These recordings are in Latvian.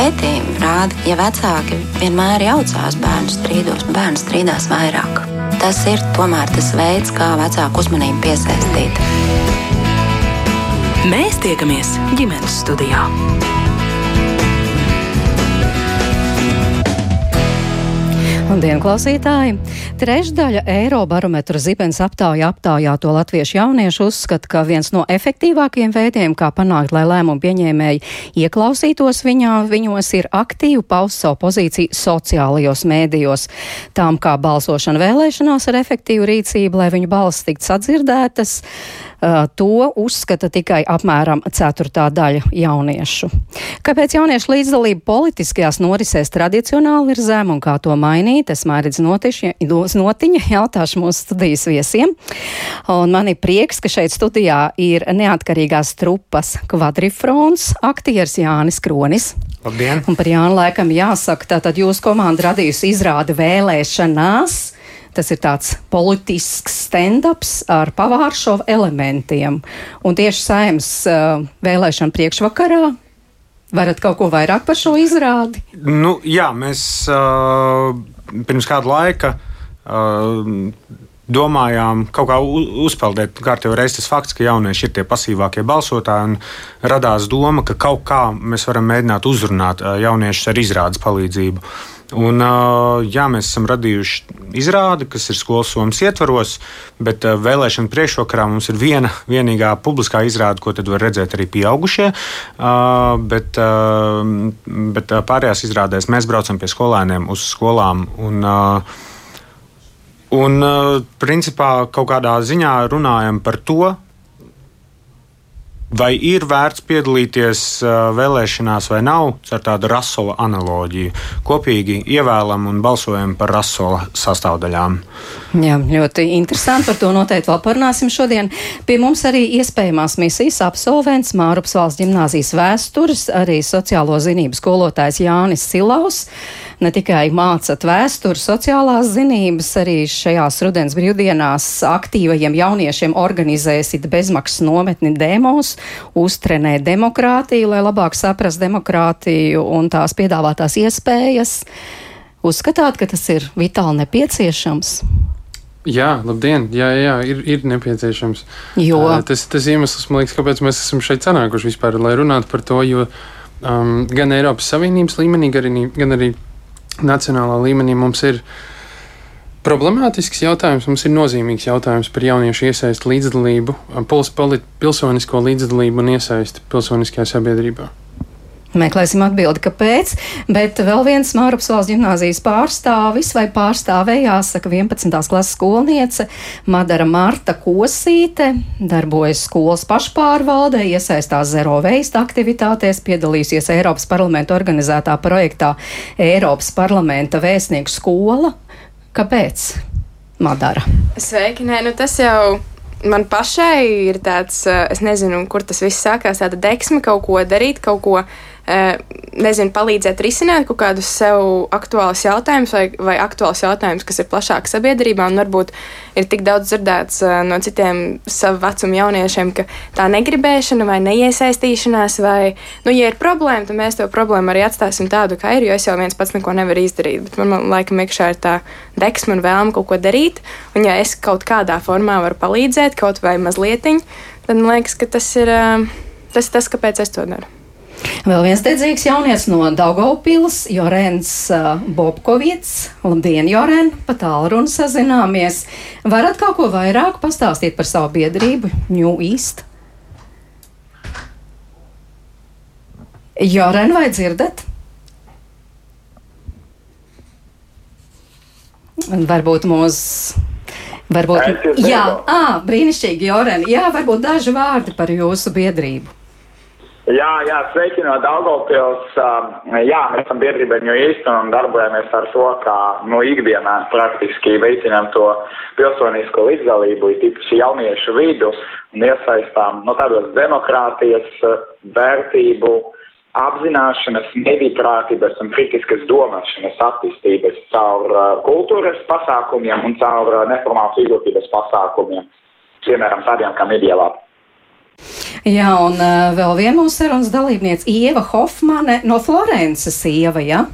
Pētījumi rāda, ja vecāki vienmēr jaucās bērnu strīdos, bērns strīdās vairāk. Tas ir tomēr tas veids, kā vecāku uzmanību piesaistīt. Mēs tiekamies ģimenes studijā. Labdien, klausītāji! Trešdaļa Eirobarometra zibens aptāja aptājāto latviešu jauniešu uzskata, ka viens no efektīvākajiem veidiem, kā panākt, lai lēmumu pieņēmēji ieklausītos viņā, viņos ir aktīvi paust savu pozīciju sociālajos mēdījos. Tām kā balsošana vēlēšanās ar efektīvu rīcību, lai viņu balss tiktu sadzirdētas. Uh, to uzskata tikai apmēram ceturtā daļa jauniešu. Kāpēc jauniešu līdzdalība politiskajās norisēs tradicionāli ir zema un kā to mainīt? Es mērķis notiņa jautāšu mūsu studijas viesiem. Un man ir prieks, ka šeit studijā ir neatkarīgās trupas kvadrifrons aktieris Jānis Kronis. Labdien! Un par Jānu laikam jāsaka, tātad jūsu komanda radījusi izrādi vēlēšanās Tas ir tāds politisks stand-ups ar pavāršovu elementiem. Un tieši saimnes uh, vēlēšana priekšvakarā varat kaut ko vairāk par šo izrādi? Nu, jā, mēs uh, pirms kāda laika. Uh, domājām kaut kā uzpeldēt. Kārtībā reiz tas fakts, ka jaunieši ir tie pasīvākie balsotāji, un radās doma, ka kaut kā mēs varam mēģināt uzrunāt jauniešus ar izrādes palīdzību. Un, jā, mēs esam radījuši izrādi, kas ir skolas somas ietvaros, bet vēlēšana priekšvakarā mums ir viena vienīgā publiskā izrāde, ko var redzēt arī pieaugušie. Bet, bet pārējās izrādēs mēs braucam pie skolēniem uz skolām. Un, un principā kaut kādā ziņā runājam par to, Vai ir vērts piedalīties vēlēšanās vai nav ar tādu rasola analoģiju? Kopīgi ievēlam un balsojam par rasola sastāvdaļām. Jā, ļoti interesanti. Par to noteikti vēl parunāsim šodien. Pie mums arī iespējamās misijas absolvents Mārupas valsts ģimnāzijas vēstures, arī sociālo zinību skolotājs Jānis Silaus ne tikai mācat vēsturi, sociālās zinības, arī šajās rudens brīvdienās aktīvajiem jauniešiem organizēsit bezmaksas nometni demos, uztrenē demokrātiju, lai labāk saprast demokrātiju un tās piedāvātās iespējas. Uzskatāt, ka tas ir vitāli nepieciešams? Jā, labdien! Jā, jā, ir, ir nepieciešams. Jo. Tas ir tas iemesls, liekas, kāpēc mēs esam šeit sanākuši vispār, lai runātu par to, jo um, gan Eiropas Savienības līmenī, gan arī, gan arī nacionālā līmenī mums ir problemātisks jautājums, mums ir nozīmīgs jautājums par jauniešu iesaistu līdzdalību, pilsonisko līdzdalību un iesaistu pilsoniskajā sabiedrībā. Meklēsim atbildi, kāpēc, bet vēl viens Mārupas valsts gimnāzijas pārstāvis vai pārstāvējās, saka 11. klases skolniece Madara Marta Kosīte, darbojas skolas pašpārvaldē, iesaistās zero veista aktivitātēs, piedalīsies Eiropas parlamenta organizētā projektā Eiropas parlamenta vēstnieku skola. Kāpēc? Madara. Sveiki, nē, nu tas jau man pašai ir tāds, es nezinu, kur tas viss sākās, tāda deksme kaut ko darīt, kaut ko Eh, nezinu, palīdzēt risināt kaut kādus sev aktuālus jautājumus vai, vai aktuālus jautājumus, kas ir plašāk sabiedrībā un varbūt ir tik daudz dzirdēts eh, no citiem savu vecumu jauniešiem, ka tā negribēšana vai neiesaistīšanās vai, nu, ja ir problēma, tad mēs to problēmu arī atstāsim tādu, kā ir, jo es jau viens pats neko nevaru izdarīt, bet man, man laikam iekšā ir tā deksme un vēlme kaut ko darīt, un ja es kaut kādā formā varu palīdzēt, kaut vai mazlietiņ, tad man liekas, ka tas ir eh, tas, tas kāpēc es to daru. Vēl viens dedzīgs jaunietis no Daugopils, Jorens uh, Bobkovits. Labdien, Joren, pa tālruni sazināmies. Varat kaut ko vairāk pastāstīt par savu biedrību New East? Joren, vai dzirdat? Varbūt mūsu. Varbūt, jā, à, brīnišķīgi, Joren. Jā, varbūt daži vārdi par jūsu biedrību. Jā, jā, sveiki no Daugavpils. Jā, mēs esam biedrība New East un darbojamies ar to, kā nu, ikdienā praktiski veicinām to pilsonisko līdzdalību, tīpaši jauniešu vidu un iesaistām no tādos demokrātijas vērtību, apzināšanas, medīprātības un kritiskas domāšanas attīstības caur kultūras pasākumiem un caur neformālas izglītības pasākumiem, piemēram, tādiem kā mediālā. Jā, un uh, vēl viena mūsu sarunas dalībniece Ieva Hofmane no Florences Ieva, jā?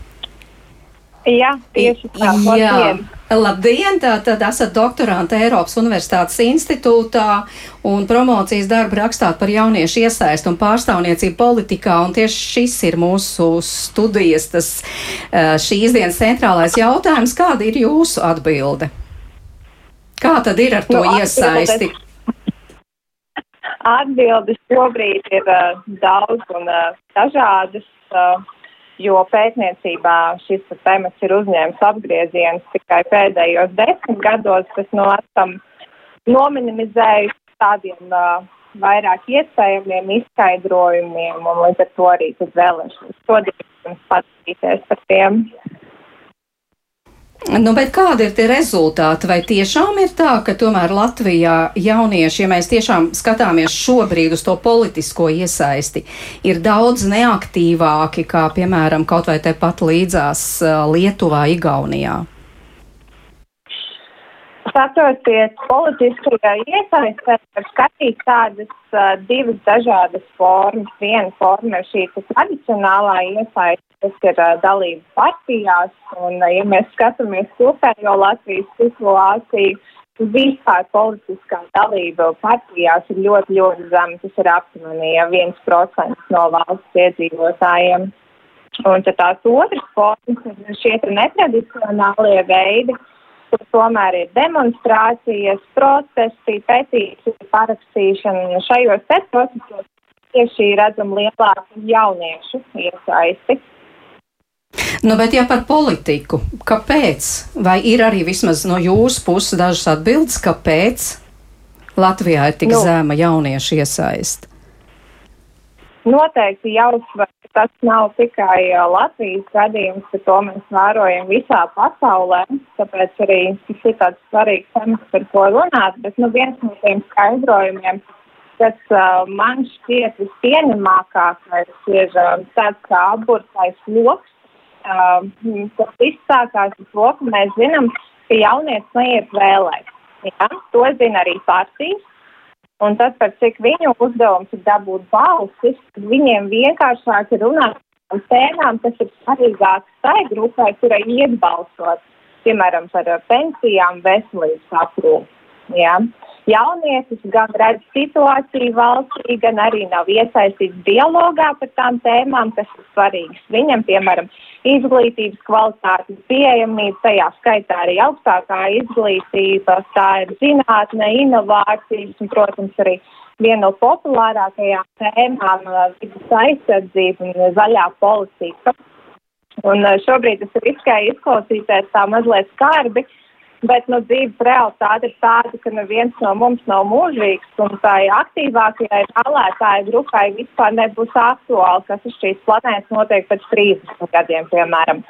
Jā, tieši tā. Jā. Labdien! Labdien! Tātad esat doktorante Eiropas Universitātes institūtā un promocijas darbu rakstāt par jauniešu iesaistu un pārstāvniecību politikā. Un tieši šis ir mūsu studijas, tas uh, šīs dienas centrālais jautājums. Kāda ir jūsu atbilde? Kā tad ir ar to Nu, iesaisti? atbildes- Atbildes šobrīd ir uh, daudz un uh, dažādas, uh, jo pētniecībā šis temats ir uzņēmis apgriezienus tikai pēdējos desmit gados, kas no esam nominimizējuši tādiem uh, vairāk iespējamiem izskaidrojumiem, un līdz ar to arī tad vēlēšanas šodien paskatīties par tiem. Nu, kādi ir tie rezultāti? Vai tiešām ir tā, ka tomēr Latvijā jaunieši, ja mēs tiešām skatāmies šobrīd uz to politisko iesaisti, ir daudz neaktīvāki, kā piemēram kaut vai tepat līdzās uh, Lietuvā, Igaunijā? Skatoties politiskajā iesaistē, var skatīt tādas uh, divas dažādas formas. Viena forma ir šī tradicionālā iesaiste, kas ir uh, dalība partijās, un uh, ja mēs skatāmies kopējo Latvijas situāciju, tad vispār politiskā dalība partijās ir ļoti, ļoti zema. Tas ir aptuveni ja 1% no valsts iedzīvotājiem. Un tad tās otras formas ir šie netradicionālie veidi kur tomēr ir demonstrācijas, protesti, petīciju parakstīšana. Šajos te procesos tieši redzam lielāku jauniešu iesaisti. Nu, bet ja par politiku, kāpēc? Vai ir arī vismaz no jūsu puses dažas atbildes, kāpēc Latvijā ir tik Nu. zema jauniešu iesaist? Noteikti jāuzsver, tas nav tikai Latvijas gadījums, ka to mēs vērojam visā pasaulē. Tāpēc arī tas ir tāds svarīgs temats, par ko runāt. Bet nu, viens no tiem skaidrojumiem, kas uh, man šķiet vispieņemamākais, ir uh, tāds kā aburtais loks. Uh, tas viss sākās ar to, ka mēs zinām, ka jaunieci neiet vēlēt. Ja? To zina arī partijas. Un tad, par cik viņu uzdevums ir dabūt balsis, viņiem vienkāršāk ir runāt par tēmām, kas ir svarīgākas tai grupai, kurai iet balsot, piemēram, par uh, pensijām, veselības aprūpi. Ja? Jaunietis gan redz situāciju valstī, gan arī nav iesaistīts dialogā par tām tēmām, kas ir svarīgas. Viņam, piemēram, izglītības kvalitāte, pieejamība, tajā skaitā arī augstākā izglītība, tā ir zinātne, inovācijas un, protams, arī viena no populārākajām tēmām uh, - vidas aizsardzība un zaļā politika. Un uh, šobrīd tas riskai izklausīties tā mazliet skarbi, bet nu, dzīves realitāte ir tāda, ka neviens no mums nav mūžīgs, un tai aktīvākajai vēlētāju grupai vispār nebūs aktuāli, kas uz šīs planētas notiek pēc 30 gadiem, piemēram.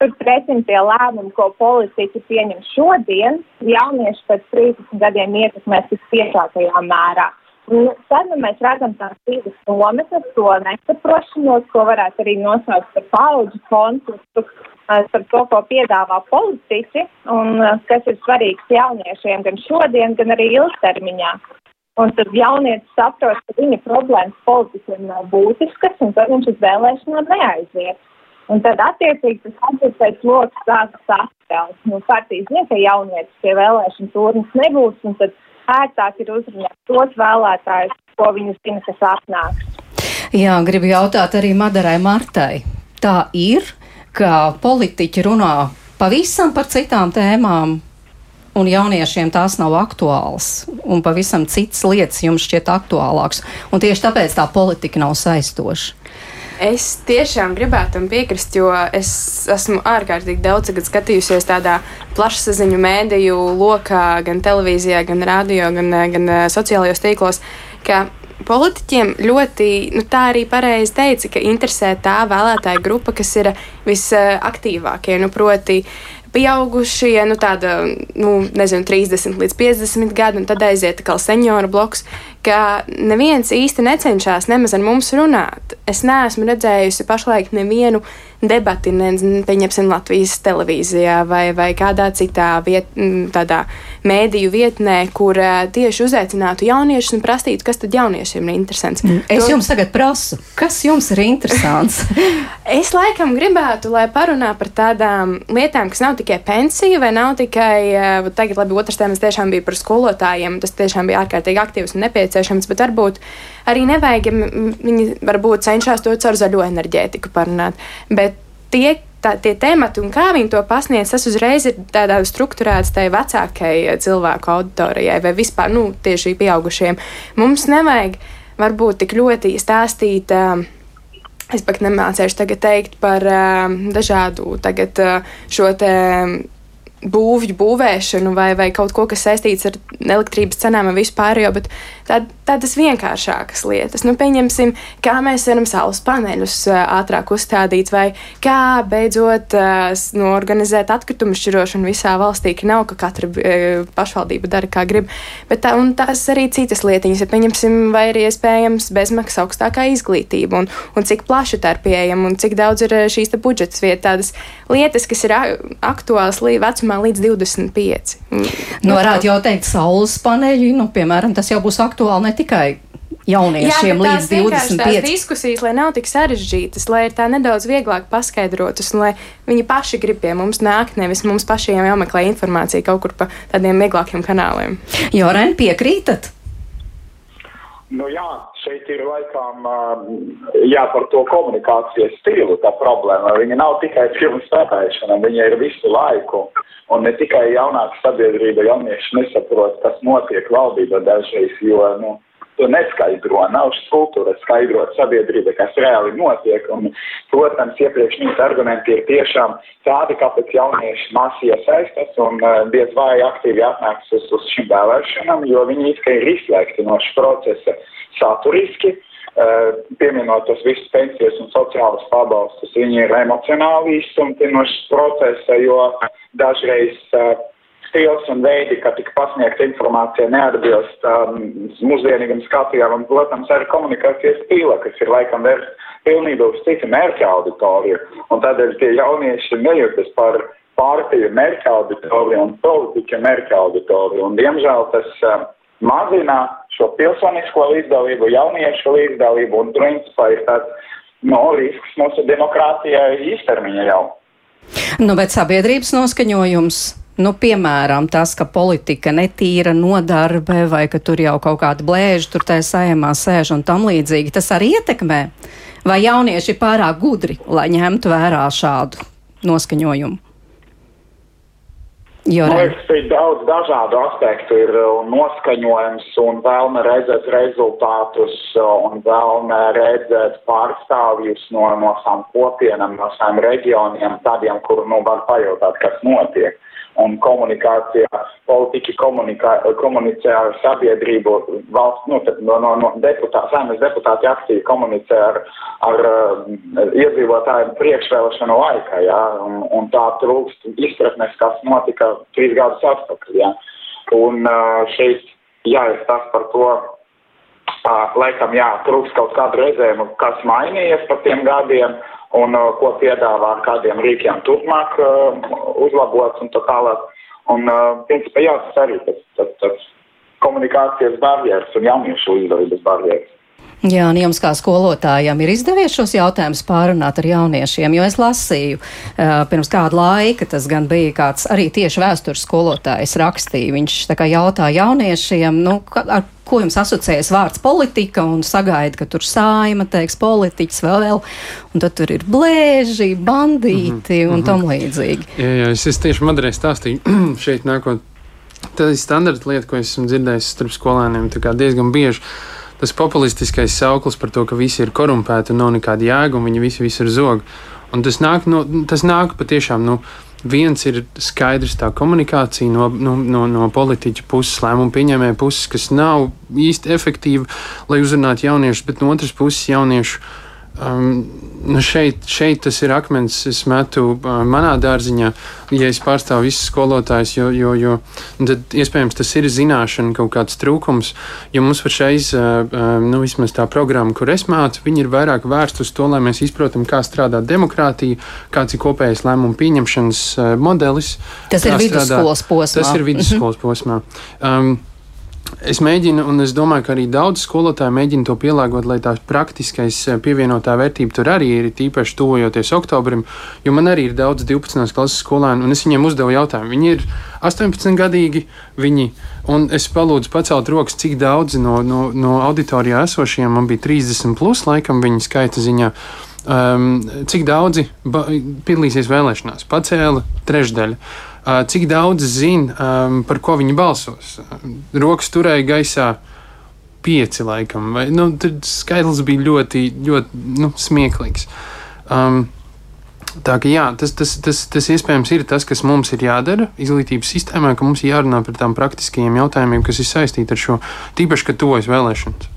Tur pretim tie lēmumi, ko politiķi pieņem šodien, jaunieši pēc 30 gadiem ietekmēs vispiešākajā mērā. Un tad nu, mēs redzam tās divas nometnes, to nesaprošanos, ko varētu arī nosaukt par paudžu konfliktu, eh, par to, ko piedāvā politiķi un eh, kas ir svarīgs jauniešiem gan šodien, gan arī ilgtermiņā. Un tad jaunietis saprot, ka viņa problēmas politiķiem nav būtiskas, un tad viņš uz vēlēšanām neaiziet. Un tad, attiecīgi, tas atbildēs lokus sākas atcelt. Nu, partijas zina, ka jaunietis pie vēlēšana turnas nebūs, un tad ērtāk ir uzrunāt tos vēlētājus, ko viņi zina, kas atnāks. Jā, gribu jautāt arī Madarai Martai. Tā ir, ka politiķi runā pavisam par citām tēmām, un jauniešiem tās nav aktuālas, un pavisam citas lietas jums šķiet aktuālākas, un tieši tāpēc tā politika nav saistoša. Es tiešām gribētu tam piekrist, jo es esmu ārkārtīgi daudz skatījusies tādā plašsaziņu mēdīju lokā, gan televīzijā, gan radio, gan, gan eh, sociālajos tīklos, ka politiķiem ļoti, nu, tā arī pareizi teica, ka interesē tā vēlētāja grupa, kas ir visaktīvākie, nu, proti, pieaugušie, nu, tāda, nu, nezinu, 30 līdz 50 gadi, un tad aiziet atkal senioru bloks, ka neviens īsti necenšas nemaz ar mums runāt. Es neesmu redzējusi pašlaik nevienu debati, ne, pieņemsim, Latvijas televīzijā vai, vai kādā citā viet, tādā mēdīju vietnē, kur tieši uzaicinātu jauniešus un prasītu, kas tad jauniešiem ir interesants. Es to... jums tagad prasu, kas jums ir interesants? es laikam gribētu, lai parunā par tādām lietām, kas nav tikai pensija vai nav tikai, tagad labi, otrs tēmas tiešām bija par skolotājiem, tas tiešām bija ārkārtīgi aktīvs un nepieciešams, bet varbūt arī nevajag, ja viņi varbūt cenšas to caur zaļo enerģētiku parunāt. Bet tie, tā, tie temati un kā viņi to pasniedz, tas uzreiz ir tādā struktūrēts tai vecākajai cilvēku auditorijai vai vispār nu, tieši pieaugušiem. Mums nevajag varbūt tik ļoti stāstīt. Uh, Es pat nemācīšu tagad teikt par uh, dažādu tagad, šo te būvju būvēšanu vai, vai kaut ko, kas saistīts ar elektrības cenām un vispārējo, bet tā, tādas vienkāršākas lietas. Nu, pieņemsim, kā mēs varam saules paneļus ātrāk uzstādīt, vai kā beidzot nu, organizēt atkritumu šķirošanu visā valstī, ka nav, ka katra pašvaldība dara, kā grib. Bet tā, tās arī citas lietiņas, ja pieņemsim, vai ir iespējams bezmaksas augstākā izglītība, un, un cik plaši tā ir pieejama, un cik daudz ir šīs budžets vietas, tādas lietas, kas ir aktuālas vecumā vecumā līdz 25. Nu, varētu jau teikt, saules paneļi, nu, piemēram, tas jau būs aktuāli ne tikai jauniešiem Jā, līdz 25. Tās diskusijas, lai nav tik sarežģītas, lai ir tā nedaudz vieglāk paskaidrotas, un lai viņi paši grib pie mums nākt, nevis mums pašiem jāmeklē informācija kaut kur pa tādiem vieglākiem kanāliem. Joren, piekrītat? Nu jā, šeit ir laikam jā, par to komunikācijas stilu tā problēma. Viņa nav tikai filmu spēlēšana, viņa ir visu laiku. Un ne tikai jaunāka sabiedrība, jaunieši nesaprot, kas notiek valdībā dažreiz, jo, nu, to neskaidro. Nav struktūra skaidrot sabiedrībai, kas reāli notiek. Un, protams, iepriekš minēti argumenti ir tiešām tādi, kāpēc jaunieši masi iesaistas un uh, diez vai aktīvi atnāks uz, uz šīm vēlēšanām, jo viņi it kā ir izslēgti no šī procesa saturiski. Uh, pieminot tos visus pensijas un sociālas pabalstus, viņi ir emocionāli izsumti no šī procesa, jo dažreiz uh, stils un veidi, kā tika pasniegta informācija, neatbilst um, mūsdienīgam skatījumam, un, protams, arī komunikācijas stila, kas ir laikam vērsts pilnībā uz citu mērķa auditoriju. Un tādēļ tie jaunieši nejūtas par partiju mērķa auditoriju un politiķu mērķa auditoriju. Un, diemžēl tas uh, mazina šo pilsonisko līdzdalību, jauniešu līdzdalību un principā ir tāds no, risks mūsu demokrātijai īstermiņa jau. Nu, bet sabiedrības noskaņojums Nu, piemēram, tas, ka politika netīra nodarbe vai ka tur jau kaut kāda blēža tur tajā saimā sēž un tam līdzīgi, tas arī ietekmē. Vai jaunieši ir pārāk gudri, lai ņemtu vērā šādu noskaņojumu? Jo Man liekas, ir daudz dažādu aspektu. Ir uh, noskaņojums un vēlme redzēt rezultātus uh, un vēlme redzēt pārstāvjus no, no savām kopienām, no saviem reģioniem, tādiem, kur nu, var pajautāt, kas notiek un komunikācijā, politiķi komunikā, komunicē ar sabiedrību, valsts, nu, no, no, no deputāti, saimnes deputāti aktīvi komunicē ar, ar uh, iedzīvotājiem priekšvēlēšanu laikā, jā, un, un tā trūkst izpratnes, kas notika trīs gadus atpakaļ, jā. Un uh, šeit jāiet tas par to, uh, laikam, jā, trūkst kaut kādu redzējumu, kas mainījies par tiem gadiem, un uh, ko piedāvā, kādiem rīkiem turpmāk uh, uzlabot un tā tālāk. Un, uh, principā, jā, tas arī tas, tas, tas komunikācijas barjeras un jauniešu līdzdalības barjeras. Jā, un jums kā skolotājiem ir izdevies šos jautājumus pārunāt ar jauniešiem, jo es lasīju uh, pirms kāda laika, tas gan bija kāds arī tieši vēstures skolotājs rakstīja. Viņš tā kā jautāja jauniešiem, nu, ar ko jums asociējas vārds politika un sagaida, ka tur saima teiks politiķis vēl vēl, un tad tur ir blēži, bandīti mm -hmm, un tam līdzīgi. Jā, jā, es, es tieši Madrē stāstīju šeit nākot. Tā ir standarta lieta, ko esmu dzirdējis starp skolēniem diezgan bieži tas populistiskais sauklis par to, ka visi ir korumpēti un nav nekāda jēga un viņi visi, ir zog. Un tas nāk, no, tas nāk patiešām. Nu, Viens ir skaidrs tā komunikācija no, no, no, no politiķa puses, lēmumu pieņēmēja puses, kas nav īsti efektīva, lai uzrunātu jauniešus, bet no otras puses jauniešu Um, nu šeit, šeit tas ir akmens, es metu uh, manā dārziņā, ja es pārstāvu visus skolotājus, jo, jo, jo tad iespējams tas ir zināšana kaut kāds trūkums, jo mums pašreiz, uh, uh, nu vismaz tā programma, kur es mācu, viņi ir vairāk vērsti uz to, lai mēs izprotam, kā strādā demokrātija, kāds ir kopējais lēmumu pieņemšanas uh, modelis. Tas ir vidusskolas posmā. Tas ir vidusskolas posmā. Um, Es mēģinu, un es domāju, ka arī daudz skolotāju mēģina to pielāgot, lai tā praktiskais eh, pievienotā vērtība tur arī ir tīpaši tuvojoties oktobrim. Jo man arī ir daudz 12. klases skolēnu, un es viņiem uzdevu jautājumu. Viņi ir 18 gadīgi, viņi, un es palūdzu pacelt rokas, cik daudzi no, no, no auditorijā esošiem, man bija 30 plus laikam viņa skaita ziņā. Um, cik daudzi piedalīsies vēlēšanās? Pacēla trešdaļa. Cik daudz zina, um, par ko viņi balsos? Rokas turēja gaisā pieci, laikam. Vai, nu, skaitlis bija ļoti, ļoti nu, smieklīgs. Um, Tā ka jā, tas, tas, tas, tas iespējams ir tas, kas mums ir jādara izglītības sistēmā, ka mums jārunā par tām praktiskajiem jautājumiem, kas ir saistīti ar šo, tīpaši, kad tuvojas vēlēšanas.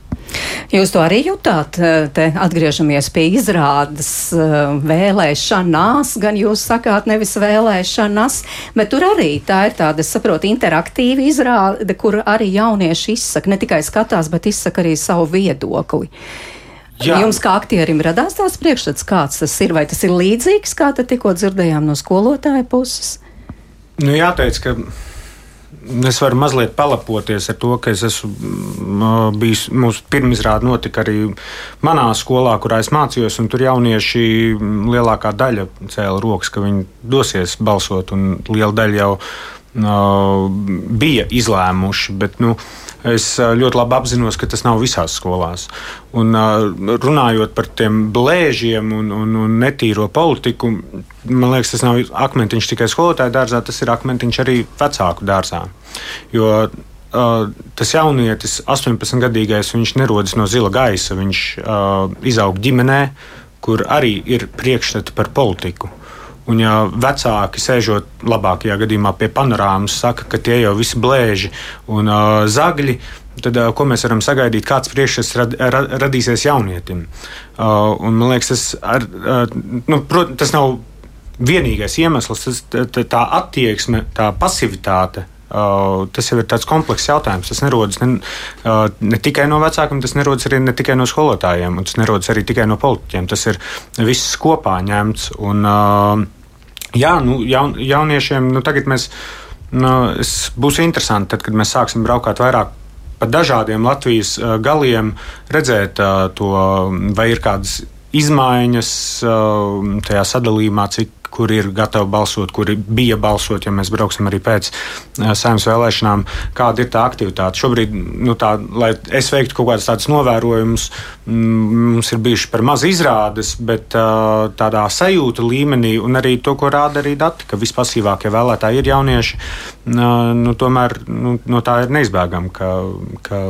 Jūs to arī jutāt, eh, te atgriežamies pie izrādes eh, vēlēšanās, gan jūs sakāt nevis vēlēšanas, bet tur arī tā ir tāda, saprotu, interaktīva izrāde, kur arī jaunieši izsaka, ne tikai skatās, bet izsaka arī savu viedokli. Jā. Jums kā aktierim radās tās priekšstats, kāds tas ir, vai tas ir līdzīgs, kā te tikko dzirdējām no skolotāja puses? Nu, jāteic, ka Es varu mazliet palapoties ar to, ka es esmu mm, bijis. Mūsu pirmizrāde notika arī manā skolā, kurā es mācījos, tur jaunieši mm, lielākā daļa cēla rokas, ka viņi dosies balsot, un liela daļa jau uh, bija izlēmuši. Bet, nu, Es ļoti labi apzinos, ka tas nav visās skolās. Un, runājot par tiem blēžiem un, un, un netīro politiku, man liekas, tas nav akmentiņš tikai skolotāju dārzā, tas ir akmentiņš arī vecāku dārzā. Jo tas jaunietis, 18-gadīgais, viņš nerodas no zila gaisa. Viņš uh, izaug ģimenē, kur arī ir priekšstati par politiku. Un, ja vecāki sēžot labākajā gadījumā pie panorāmas, saka, ka tie jau visi blēži un uh, zagļi, tad uh, ko mēs varam sagaidīt, kāds priekšstats rad, rad, radīsies jaunietim? Uh, un, man liekas, tas, ar, uh, nu, prot, tas nav vienīgais iemesls, tas, tā, tā attieksme, tā pasivitāte. Uh, tas jau ir tāds komplekss jautājums. Tas nerodas ne, uh, ne tikai no vecākiem, tas nerodas arī ne tikai no skolotājiem, un tas nerodas arī tikai no politiķiem. Tas ir viss kopā ņemts. Un, uh, jā, nu, jaun, jauniešiem nu, tagad mēs, nu, būs interesanti, tad, kad mēs sāksim braukāt vairāk pa dažādiem Latvijas galiem, redzēt to, vai ir kādas izmaiņas tajā sadalījumā, cik kur ir gatavi balsot, kuri bija balsot, ja mēs brauksim arī pēc saimnes vēlēšanām, kāda ir tā aktivitāte. Šobrīd, nu, tā, lai es veiktu kaut kādas tādas novērojumus, mums ir bijuši par maz izrādes, bet tādā sajūta līmenī, un arī to, ko rāda arī dati, ka vispasīvākie vēlētāji ir jaunieši, nu, tomēr nu, no tā ir neizbēgami, ka, ka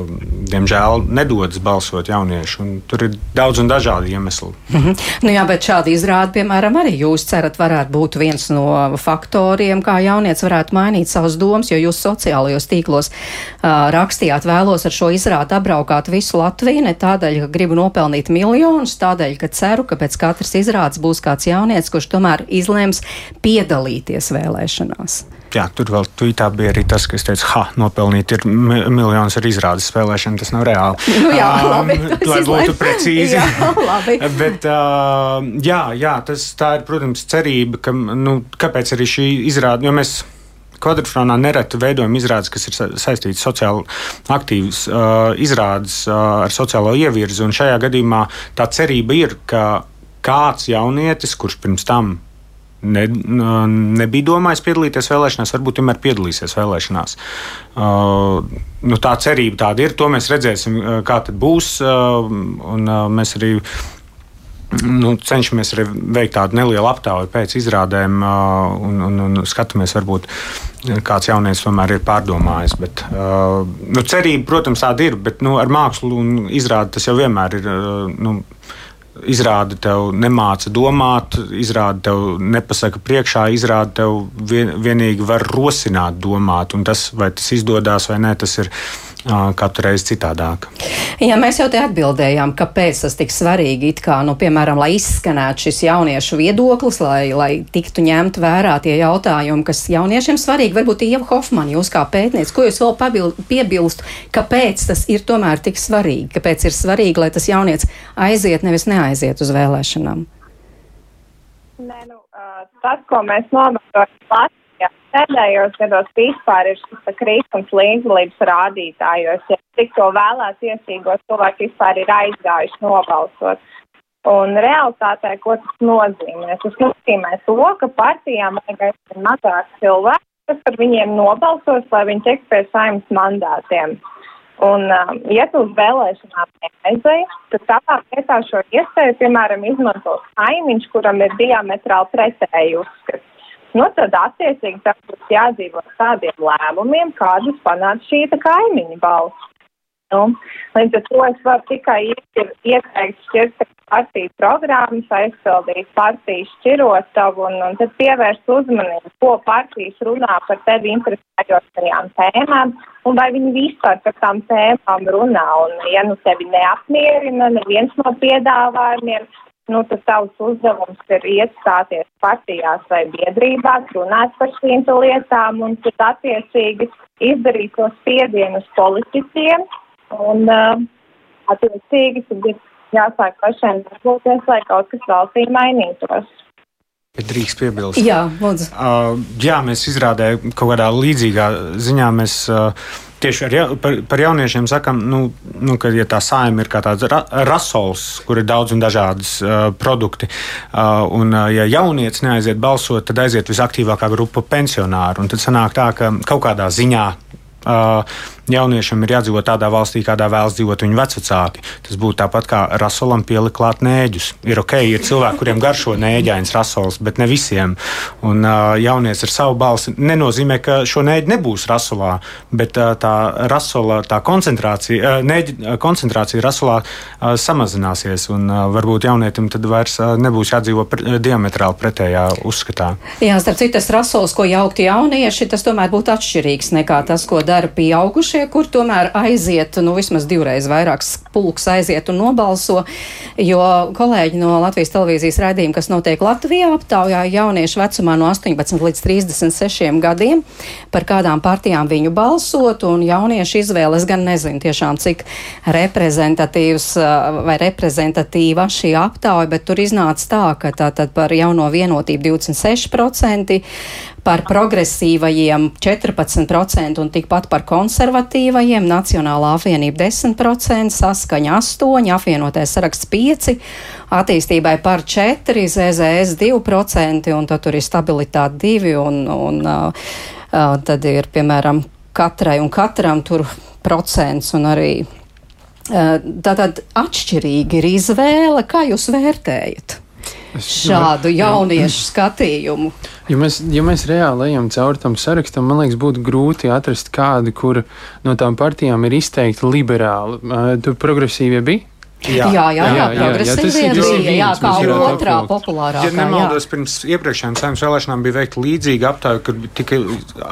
diemžēl nedodas balsot jaunieši. Tur ir daudz un dažādi iemesli. Mm -hmm. nu, jā, bet šādi izrādi, piemēram, arī jūs cerat, var varētu būt viens no faktoriem, kā jaunietis varētu mainīt savas domas, jo jūs sociālajos tīklos uh, rakstījāt vēlos ar šo izrādi apbraukāt visu Latviju, ne tādēļ, ka gribu nopelnīt miljonus, tādēļ, ka ceru, ka pēc katras izrādes būs kāds jaunietis, kurš tomēr izlems piedalīties vēlēšanās. Jā, tur vēl tvītā bija arī tas, ka es teicu, ha, nopelnīt ir miljonus ar izrādes spēlēšanu. Tas nav reāli. Nu, jā, labi, um, lai būtu precīzi. jā, labi. Bet, uh, jā, jā, tas tā ir, protams, cerība, ka, nu, kāpēc arī šī izrāde, jo mēs kvadrfrānā nereti veidojam izrādes, kas ir saistītas sociāli aktīvas uh, izrādes uh, ar sociālo ievirzi. Un šajā gadījumā tā cerība ir, ka kāds jaunietis, kurš pirms tam ne, nebija domājis piedalīties vēlēšanās, varbūt tomēr piedalīsies vēlēšanās. Uh, nu, tā cerība tāda ir. To mēs redzēsim, uh, kā tas būs. Uh, un, uh, mēs arī nu, cenšamies arī veikt tādu nelielu aptauju pēc izrādēm uh, un, un, un skatāmies, varbūt kāds jaunietis tomēr ir pārdomājis. Bet, uh, nu, cerība, protams, tāda ir, bet nu, ar mākslu un izrādi tas jau vienmēr ir. Nu, izrāda tev nemāca domāt, izrāda tev nepasaka priekšā, izrāda tev vien, vienīgi var rosināt domāt. Un tas, vai tas izdodas vai nē, tas ir katru reizi citādāk. Jā, mēs jau te atbildējām, kāpēc tas tik svarīgi. It kā, nu, piemēram, lai izskanētu šis jauniešu viedoklis, lai, lai tiktu ņemt vērā tie jautājumi, kas jauniešiem svarīgi. Varbūt Ieva Hofman, jūs kā pētniec, ko jūs vēl pabil, piebilst, kāpēc tas ir tomēr tik svarīgi? Kāpēc ir svarīgi, lai tas jaunietis aiziet, nevis neaiziet uz vēlēšanām? Nē, nu, tas, ko mēs novērojam pēdējos gados vispār ir šis krītums līdzdalības rādītājos, ja cik to vēlēt tiesīgos cilvēki vispār ir aizgājuši nobalsot. Un realitātē, ko tas nozīmē? Tas nozīmē to, ka partijām vajag aizvien mazāk cilvēku, kas par viņiem nobalsos, lai viņi tiktu pie saimnes mandātiem. Un, um, ja tu uz vēlēšanām neaizēji, tad tādā vietā šo iespēju, piemēram, izmanto kaimiņš, kuram ir diametrāli pretēji uzskats nu tad attiecīgi tam būs jādzīvo tādiem lēmumiem, kādus panāca šī kaimiņa balss. Nu, līdz ar to es varu tikai ieteikt šķirt partiju programmas, aizpildīt partiju šķirotavu un, un tad pievērst uzmanību, ko partijas runā par tevi interesējošajām tēmām un vai viņi vispār par tām tēmām runā. Un, ja nu tevi neapmierina neviens no piedāvājumiem, nu, tas tavs uzdevums ir iestāties partijās vai biedrībās, runāt par šīm lietām un tad attiecīgi izdarīt to spiedienu uz politiķiem un uh, attiecīgi tad ir jāsāk pašiem darboties, lai kaut kas valstī mainītos. Bet drīkst piebilst. Jā, lūdzu. Uh, jā, mēs izrādē kaut kādā līdzīgā ziņā mēs. Uh, tieši ja, par, par jauniešiem sakām, nu, nu, ka ja tā saima ir kā tāds ra, rasols, kur ir daudz un dažādas uh, produkti, uh, un uh, ja jaunietis neaiziet balsot, tad aiziet visaktīvākā grupa pensionāru. Un tad sanāk tā, ka kaut kādā ziņā jauniešiem ir jādzīvot tādā valstī, kādā vēlas dzīvot viņu vecāki. Tas būtu tāpat kā rasolam pielikt klāt nēģus. Ir ok, ir cilvēki, kuriem garšo nēģains rasols, bet ne visiem. Un uh, jaunieci ar savu balsi nenozīmē, ka šo nēģi nebūs rasolā, bet uh, tā rasola, tā koncentrācija, uh, nēģi koncentrācija rasolā uh, samazināsies. Un uh, varbūt jaunietim tad vairs uh, nebūs jādzīvo pre, diametrāli pretējā uzskatā. Jā, starp citu, tas rasols, ko jaukti jaunieši, tas tomēr būtu atšķirīgs nekā tas, ko dara pieaugušie, kur tomēr aiziet, nu vismaz divreiz vairāks pulks aiziet un nobalso, jo kolēģi no Latvijas televīzijas raidījuma, kas notiek Latvijā, aptaujā jauniešu vecumā no 18 līdz 36 gadiem, par kādām partijām viņu balsot, un jauniešu izvēles gan nezinu tiešām, cik reprezentatīvs vai reprezentatīva šī aptauja, bet tur iznāca tā, ka tātad par jauno vienotību 26%, par progresīvajiem 14% un tikpat par konservatīvajiem, Nacionālā apvienība 10%, saskaņa 8%, apvienotais saraksts 5%, attīstībai par 4%, ZZS 2%, un tad tur ir stabilitāte 2%, un, un uh, uh, tad ir, piemēram, katrai un katram tur procents un arī. Uh, tātad atšķirīgi ir izvēle, kā jūs vērtējat? Šādu jauniešu skatījumu. Ja mēs, ja mēs reāli ejam cauri tam sarakstam, man liekas, būtu grūti atrast kādu, kur no tām partijām ir izteikti liberāli. Tur progresīvie bija. Jā, jā, jā, jā, jā, jā tas ir bija, jā, kā otrā populārākā. Ja nemaldos, pirms iepriekšējām saimnes vēlēšanām bija veikta līdzīga aptauja, kad tika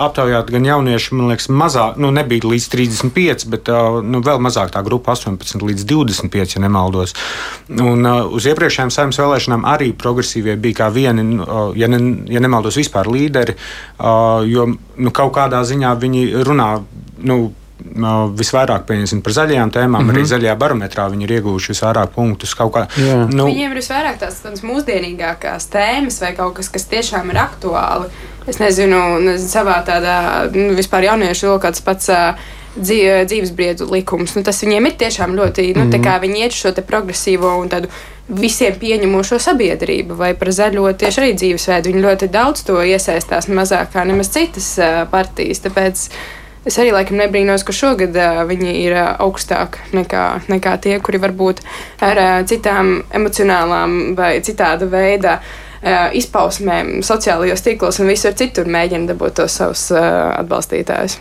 aptaujāti gan jaunieši, man liekas, mazāk, nu nebija līdz 35, bet nu, vēl mazāk tā grupa 18 līdz 25, ja nemaldos. Un uz iepriekšējām saimnes vēlēšanām arī progresīvie bija kā vieni, ja, ne, ja nemaldos, vispār līderi, jo nu, kaut kādā ziņā viņi runā. Nu, visvairāk pieņemsim par zaļajām tēmām. Mm -hmm. Arī mhm. zaļajā barometrā viņi ir ieguvuši visvairāk punktus. Kā, yeah. nu, Viņiem ir visvairāk tās, tās mūsdienīgākās tēmas vai kaut kas, kas tiešām ir aktuāli. Es nezinu, nezinu savā tādā nu, vispār jauniešu vēl kāds pats. Dzīve, dzīvesbriedu likums. Nu, tas viņiem ir tiešām ļoti. Nu, mm -hmm. Viņi iet šo progresīvo un tādu visiem pieņemošo sabiedrību vai par zaļo tieši arī dzīvesveidu. Viņi ļoti daudz to iesaistās, mazāk kā nemaz citas uh, partijas. Tāpēc uh, Es arī laikam nebrīnos, ka šogad uh, viņi ir uh, augstāk nekā, nekā tie, kuri varbūt ar uh, citām emocionālām vai citāda veida uh, izpausmēm sociālajos tīklos un visur citur mēģina dabūt tos savus uh, atbalstītājus.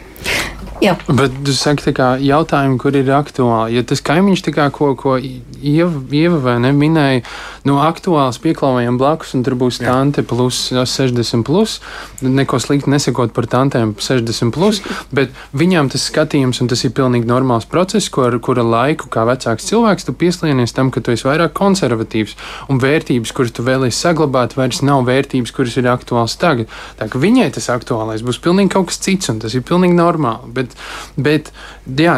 Jā. Bet tu saki, kā, jautājumi, kur ir aktuāli. Ja tas kaimiņš, kā, ko, ko Ieva, Ieva vai ne minēja, no aktuāls pieklāvējiem blakus, un tur būs Jā. tante plus 60, plus, neko slikti nesakot par tantēm 60, plus, bet viņām tas skatījums, un tas ir pilnīgi normāls process, ko ar kura laiku, kā vecāks cilvēks, tu pieslēdzies tam, ka tu esi vairāk konservatīvs, un vērtības, kuras tu vēlēsies saglabāt, vairs nav vērtības, kuras ir aktuāls tagad. Tā ka viņai tas aktuālais būs pilnīgi kaut kas cits, un tas ir pilnīgi normāli. Bet Bet, bet jā,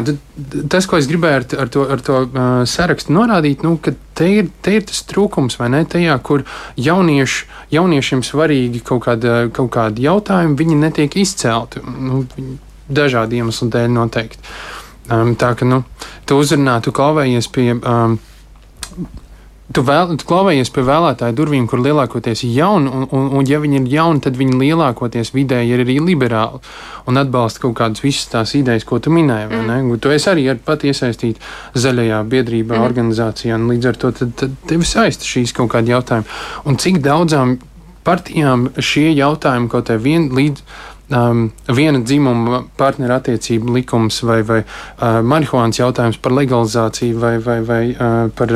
tas, ko es gribēju ar, ar to, ar to uh, sarakstu norādīt, nu, ka te ir, te ir tas trūkums, vai ne? Tajā, kur jaunieši, jauniešiem svarīgi kaut, kāda, kaut kādi jautājumi, viņi netiek izcelti. Nu, dažādu iemeslu dēļ noteikti. Um, tā ka, nu, tu uzrunā, tu klauvējies pie. Um, Tu, vēl, tu klauvējies pie vēlētāju durvīm, kur lielākoties ir jauni, un, un, un ja viņi ir jauni, tad viņi lielākoties vidēji ir arī liberāli un atbalsta kaut kādas visas tās idejas, ko tu minēji. Mm. Tu esi arī ar pat iesaistīti zaļajā biedrībā, mm. organizācijā, un līdz ar to tad, tad tevi saista šīs kaut kādi jautājumi. Un cik daudzām partijām šie jautājumi kaut kā vien līdz um, viena dzimuma partneru attiecību likums vai, vai uh, marihuānas jautājums par legalizāciju vai, vai, vai uh, par,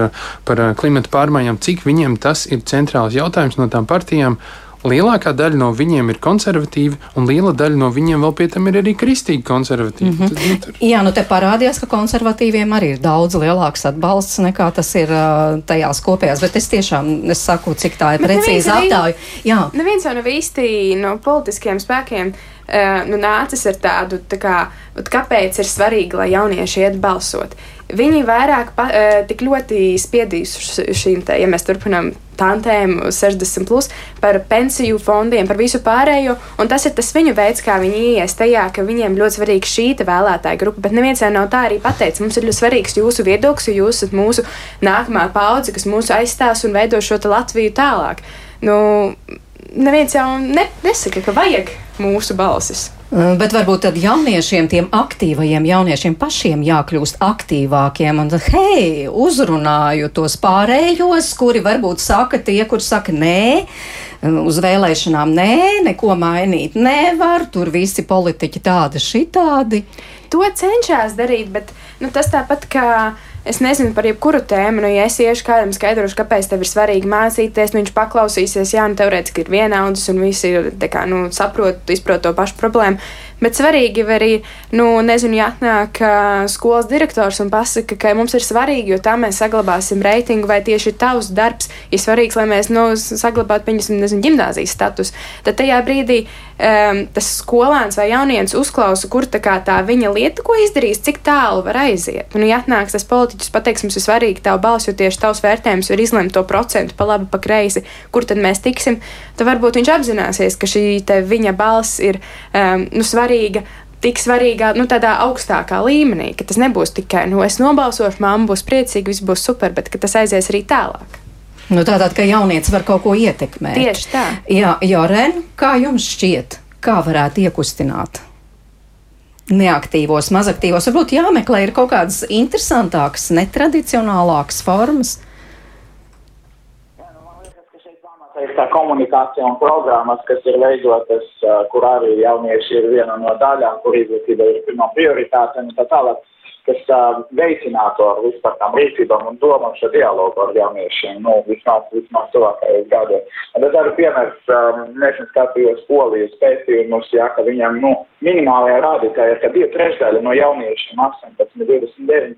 par uh, klimata pārmaiņām, cik viņiem tas ir centrāls jautājums no tām partijām. Lielākā daļa no viņiem ir konservatīvi, un liela daļa no viņiem vēl pie tam ir arī kristīgi konservatīvi. Mm -hmm. Tad, nu, Jā, nu te parādījās, ka konservatīviem arī ir daudz lielāks atbalsts nekā tas ir uh, tajās kopējās, bet es tiešām es saku, cik tā ir precīzi aptāju. Jā. Neviens jau nav īsti no politiskiem spēkiem uh, nu, nācis ar tādu, tā kā, kāpēc ir svarīgi, lai jaunieši iet balsot. Viņi vairāk pa, uh, tik ļoti spiedīs šīm, te, ja mēs turpinām tantēm 60, plus, par pensiju fondiem, par visu pārējo. Un tas ir tas viņu veids, kā viņi ienāks tajā, ka viņiem ļoti svarīga šī vēlētāja grupa. Bet neviens jau nav tā arī pateicis. Mums ir ļoti svarīgs jūsu viedoklis, jo jūs esat mūsu nākamā paudze, kas mūsu aizstās un veido šo Latviju tālāk. Nu, neviens jau ne, nesaka, ka vajag mūsu balsis. Mm, bet varbūt tad jauniešiem, tiem aktīvajiem jauniešiem pašiem jākļūst aktīvākiem. Un, hei, uzrunāju tos pārējos, kuri varbūt saka tie, kur saka nē, uz vēlēšanām nē, neko mainīt nevar, tur visi politiķi tādi šitādi. To cenšas darīt, bet nu, tas tāpat kā es nezinu par jebkuru tēmu. Nu, ja es iešu kādam skaidrošu, kāpēc tev ir svarīgi mācīties, nu, viņš paklausīsies, jā, nu, teorētiski ir vienaudzis un visi ir, kā, nu, saprot, izprot to pašu problēmu. Bet svarīgi arī, nu, nezinu, ja atnāk uh, skolas direktors un pasaka, ka mums ir svarīgi, jo tā mēs saglabāsim reitingu, vai tieši tavs darbs ir svarīgs, lai mēs nu, saglabātu, pieņemsim, nezinu, gimnāzijas status. Tad tajā brīdī um, tas skolēns vai jaunietis uzklausa, kur tā, tā viņa lieta, ko izdarīs, cik tālu var aiziet. Un, ja atnāks tas politiķis, pateiks, mums ir svarīgi tavu balsu, jo tieši tavs vērtējums var izlemt to procentu pa labi, pa kreisi, kur tad mēs tiksim, tad varbūt viņš apzināsies, ka šī viņa balss ir um, nu, svarīga svarīga, tik svarīgā, nu, tādā augstākā līmenī, ka tas nebūs tikai, nu, es nobalsošu, mamma būs priecīga, viss būs super, bet ka tas aizies arī tālāk. Nu, Tātad, ka jaunietis var kaut ko ietekmēt. Tieši tā. Jā, Joren, kā jums šķiet, kā varētu iekustināt? Neaktīvos, mazaktīvos, varbūt jāmeklē ir kaut kādas interesantākas, netradicionālākas formas. Ir tā komunikācija un programmas, kas ir veidotas, kur arī jaunieši ir viena no daļām, kur izglītība ir pirmā prioritāte un tā tālāk, kas veicinātu ar vispār tām rīcībām un domām šo dialogu ar jauniešiem, nu, vismaz, vismaz tuvākajos gados. Tad arī piemērs, nesen skatījos polijas pētījumus, jā, ka viņam, nu, minimālajā rādītājā, ka divi trešdaļi no jauniešiem 18, 29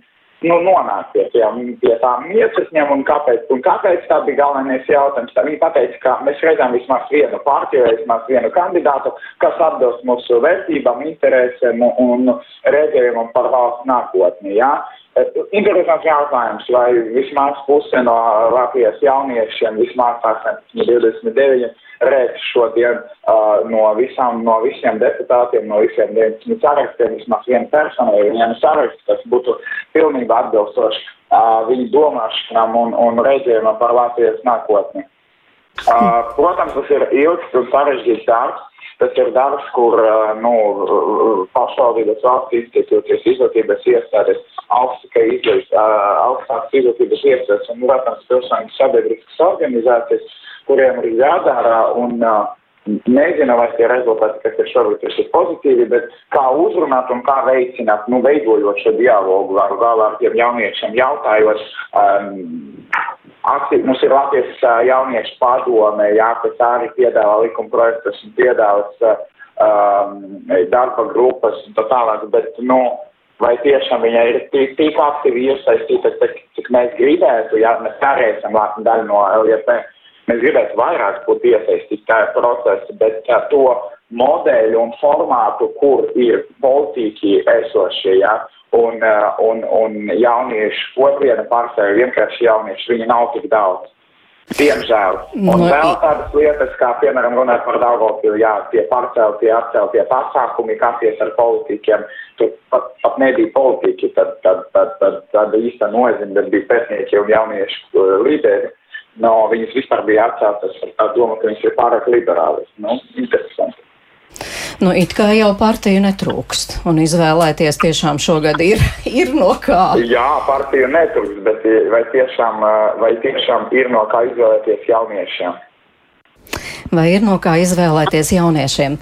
nu, nonākt pie, tiem, pie tām miesasņiem un kāpēc, un kāpēc tā bija galvenais jautājums. Tā viņi pateica, ka mēs redzam vismaz vienu partiju, vismaz vienu kandidātu, kas atbilst mūsu vērtībām, interesēm un redzējumam par valsts nākotni. Ja? Interesants jautājums, vai vismaz puse no Latvijas jauniešiem, vismaz 29 redz šodien uh, no, visām, no visiem deputātiem, no visiem 19 sarakstiem, vismaz viena persona vai viena saraksts, kas būtu pilnībā atbilstoši uh, viņu domāšanām un, un redzējumam par Latvijas nākotni. Uh, protams, tas ir ilgs un sarežģīts darbs. Tas ir darbs, kur nu, pašvaldības valsts institūcijas, izglītības iestādes, augstākas izglītības iestādes un, protams, pilsoņu sabiedriskas organizācijas kuriem ir jādara. Un, nezinu, vai tie rezultāti, kas ir šobrīd, ir pozitīvi, bet kā uzrunāt un kā veicināt, nu, veidojot šo dialogu ar galā ar tiem jauniešiem, jautājot, um, aktīvi, mums ir Latvijas jauniešu padome, jā, kas arī piedāvā likuma projektus un piedāvās um, darba grupas un tā tālāk, bet, nu, vai tiešām viņa ir tik, aktīvi iesaistīta, cik, mēs gribētu, ja mēs arī esam daļa no LJP, mēs gribētu vairāk būt iesaistīti tajā procesā, bet uh, to modeļu un formātu, kur ir politiķi esošie, ja, un, uh, un, un jauniešu otviena pārstāvja, vienkārši jaunieši, viņi nav tik daudz. Diemžēl. Un no, vēl tādas lietas, kā, piemēram, runāt par Daugavpilu, jā, tie pārceltie, atceltie pasākumi, kāties ar politiķiem, tur pat, pat nebija politiķi, tad, tad, tad, tad, tad īsta nozīme, bet bija pētnieki un jauniešu uh, līderi. No, viņas vispār bija atceltas ar tā domu, ka viņas ir pārāk liberālas. Nu, interesanti. Nu, it kā jau partiju netrūkst, un izvēlēties tiešām šogad ir, ir no kā. Jā, partiju netrūkst, bet vai tiešām, vai tiešām ir no kā izvēlēties jauniešiem? Vai ir no kā izvēlēties jauniešiem?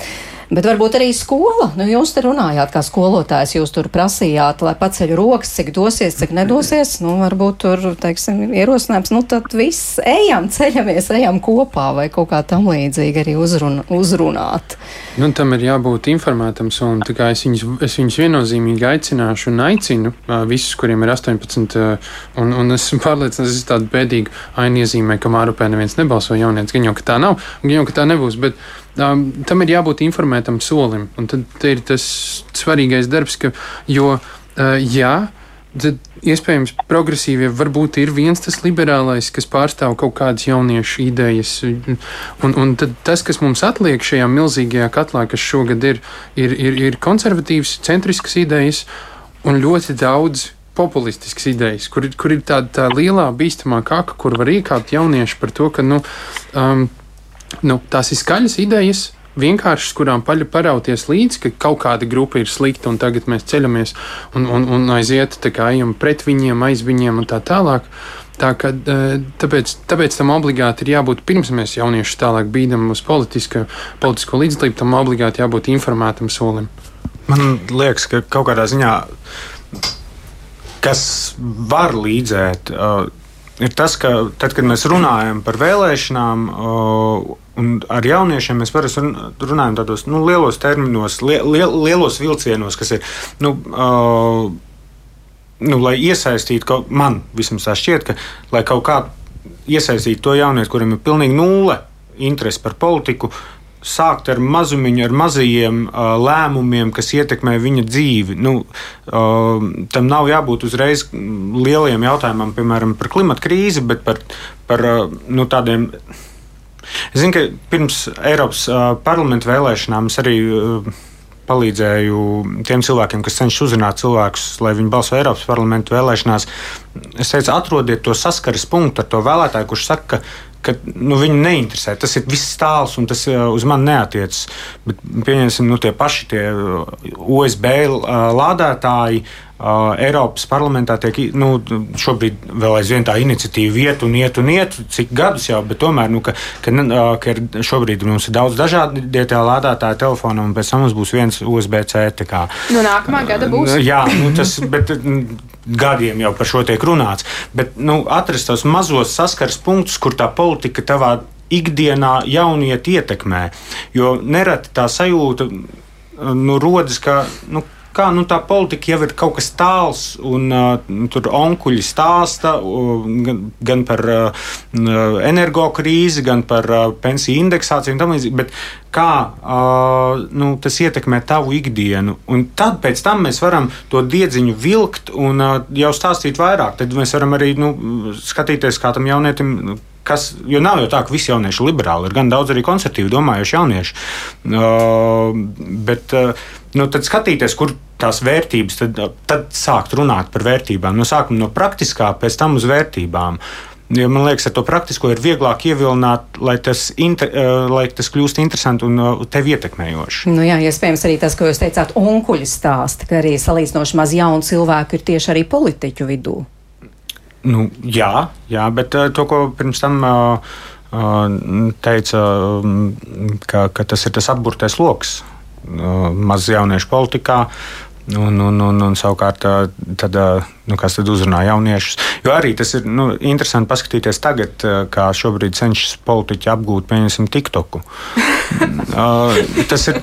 Bet varbūt arī skola. Nu, jūs te runājāt, kā skolotājs, jūs tur prasījāt, lai paceļ rokas, cik dosies, cik nedosies. Nu, varbūt tur, teiksim, ierosinājums, nu tad viss ejam, ceļamies, ejam kopā vai kaut kā tam līdzīgi arī uzrun, uzrunāt. Nu, tam ir jābūt informētam, un es viņus, es viņus viennozīmīgi aicināšu un aicinu visus, kuriem ir 18, uh, un, un esmu pārliecināts, ka tas ir tāds bēdīgi aina ka Mārupē neviens nebalso jaunietis, gan jau, ka tā nav, gan jau, ka tā nebūs. Bet, um, tam ir jābūt informētam solim. Un tad ir tas svarīgais darbs, ka, jo, uh, jā, tad iespējams progresīvie varbūt ir viens tas liberālais, kas pārstāv kaut kādas jauniešu idejas. Un, un tas, kas mums atliek šajā milzīgajā katlā, kas šogad ir, ir, ir, ir konservatīvas, centriskas idejas un ļoti daudz. Populistiskas idejas, kur, kur ir tāda tā lielā bīstamā kaka, kur var iekāpt jaunieši par to, ka nu, um, nu, tās ir skaļas idejas, vienkāršas, kurām paļu parauties līdzi, ka kaut kāda grupa ir slikta un tagad mēs ceļamies un, un, un aiziet, tā kā ejam pret viņiem, aiz viņiem un tā tālāk. Tā kā, tāpēc, tāpēc tam obligāti ir jābūt, pirms mēs jauniešus tālāk bīdam uz politiska, politisko līdzdalību, tam obligāti jābūt informētam solim. Man liekas, ka kaut kādā ziņā, kas var līdzēt, uh, ir tas, ka tad, kad mēs runājam par vēlēšanām, un ar jauniešiem mēs parasti runājam tādos nu, lielos terminos, li, li, lielos vilcienos, kas ir. Nu, nu, lai iesaistītu, kaut, man vismaz tā šķiet, ka lai kaut kā iesaistītu to jaunieti, kuriem ir pilnīgi nulle interese par politiku, uh, sākt ar mazumiņu, ar mazajiem uh, lēmumiem, kas ietekmē viņa dzīvi. Nu, uh, tam nav jābūt uzreiz lieliem jautājumam, piemēram, par klimatu krīzi, bet par, par uh, nu, tādiem. Es zinu, ka pirms Eiropas uh, parlamenta vēlēšanām es arī uh, palīdzēju tiem cilvēkiem, kas cenšas uzrunāt cilvēkus, lai viņi balso Eiropas parlamentu vēlēšanās. Es teicu, atrodiet to saskares punktu ar to vēlētāju, kurš saka, ka ka nu, viņu neinteresē. Tas ir viss tāls un tas uh, uz mani neatiecas. Bet, pieņemsim, nu, tie paši tie uh, USB uh, lādētāji. Uh, Eiropas parlamentā tiek nu, šobrīd vēl aizvien tā iniciatīva iet un iet un iet, cik gadus jau, bet tomēr, nu, ka, ka, uh, ka šobrīd mums ir daudz dažādu lādētāju telefonu, un pēc tam mums būs viens USB-C. Nu, nākamā gada būs. Jā, nu, tas, bet gadiem jau par šo tiek runāts. Bet nu, atrast tos mazos saskars punktus, kur tā politika tavā ikdienā jauniet ietekmē. Jo nereti tā sajūta nu, rodas, ka. Nu, kā nu, tā politika jau ir kaut kas tāls, un uh, tur onkuļi stāsta uh, gan, gan par uh, energokrīzi, gan par uh, pensiju indeksāciju un tam līdzīgi. Bet kā uh, nu, tas ietekmē tavu ikdienu? Un tad pēc tam mēs varam to diedziņu vilkt un uh, jau stāstīt vairāk. Tad mēs varam arī nu, skatīties, kā tam jaunietim kas, jo nav jau tā, ka visi jaunieši ir liberāli, ir gan daudz arī konservatīvi domājuši jaunieši. Uh, bet, uh, nu, tad skatīties, kur tās vērtības, tad, tad sākt runāt par vērtībām. No sākuma no praktiskā, pēc tam uz vērtībām. Jo man liekas, ar to praktisko ir vieglāk ievilināt, lai tas, inter, uh, lai tas kļūst interesanti un uh, tevi ietekmējoši. Nu jā, iespējams arī tas, ko jūs teicāt, onkuļu stāsti, ka arī salīdzinoši maz jaunu cilvēku ir tieši arī politiķu vidū. Nu, jā, jā, bet uh, to, ko pirms tam uh, teica, ka, ka tas ir tas apburtais lokus maz jauniešu politikā. Un, un, un, un savukārt tad, nu, kas tad uzrunā jauniešus. Jo arī tas ir nu, interesanti paskatīties tagad, kā šobrīd cenšas politiķi apgūt, pieņemsim, TikToku. tas ir.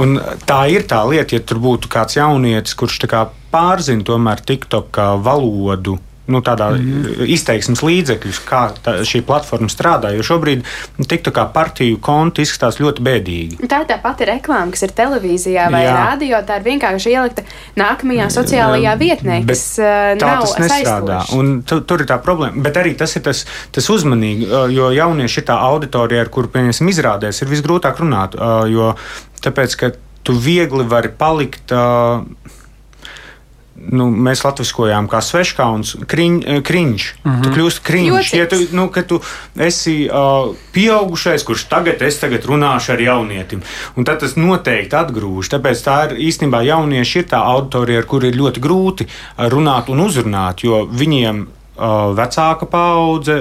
Un tā ir tā lieta, ja tur būtu kāds jaunietis, kurš kā pārzina tomēr TikTok valodu nu, tādā mm -hmm. izteiksmes līdzekļus, kā tā, šī platforma strādā. Jo šobrīd tiktu kā partiju konti izskatās ļoti bēdīgi. Tā ir tā pati reklāma, kas ir televīzijā vai Jā. radio. Tā ir vienkārši ielikta nākamajā sociālajā vietnē, kas uh, nav tas nestrādā. Un tu, tur ir tā problēma. Bet arī tas ir tas, tas uzmanīgi, jo jaunieši ir tā auditorija, ar kuru, pieņemsim, izrādēs, ir visgrūtāk runāt. Jo tāpēc, ka tu viegli vari palikt. Uh, nu, mēs latviskojām kā sveškauns, kriņ, eh, kriņš. Mm -hmm. Tu kļūsi kriņš. Ja tu, nu, ka tu esi uh, pieaugušais, kurš tagad, es tagad runāšu ar jaunietim. Un tad tas noteikti atgrūž. Tāpēc tā ir īstenībā jaunieši ir tā auditorija, ar kuriem ir ļoti grūti runāt un uzrunāt, jo viņiem vecāka paudze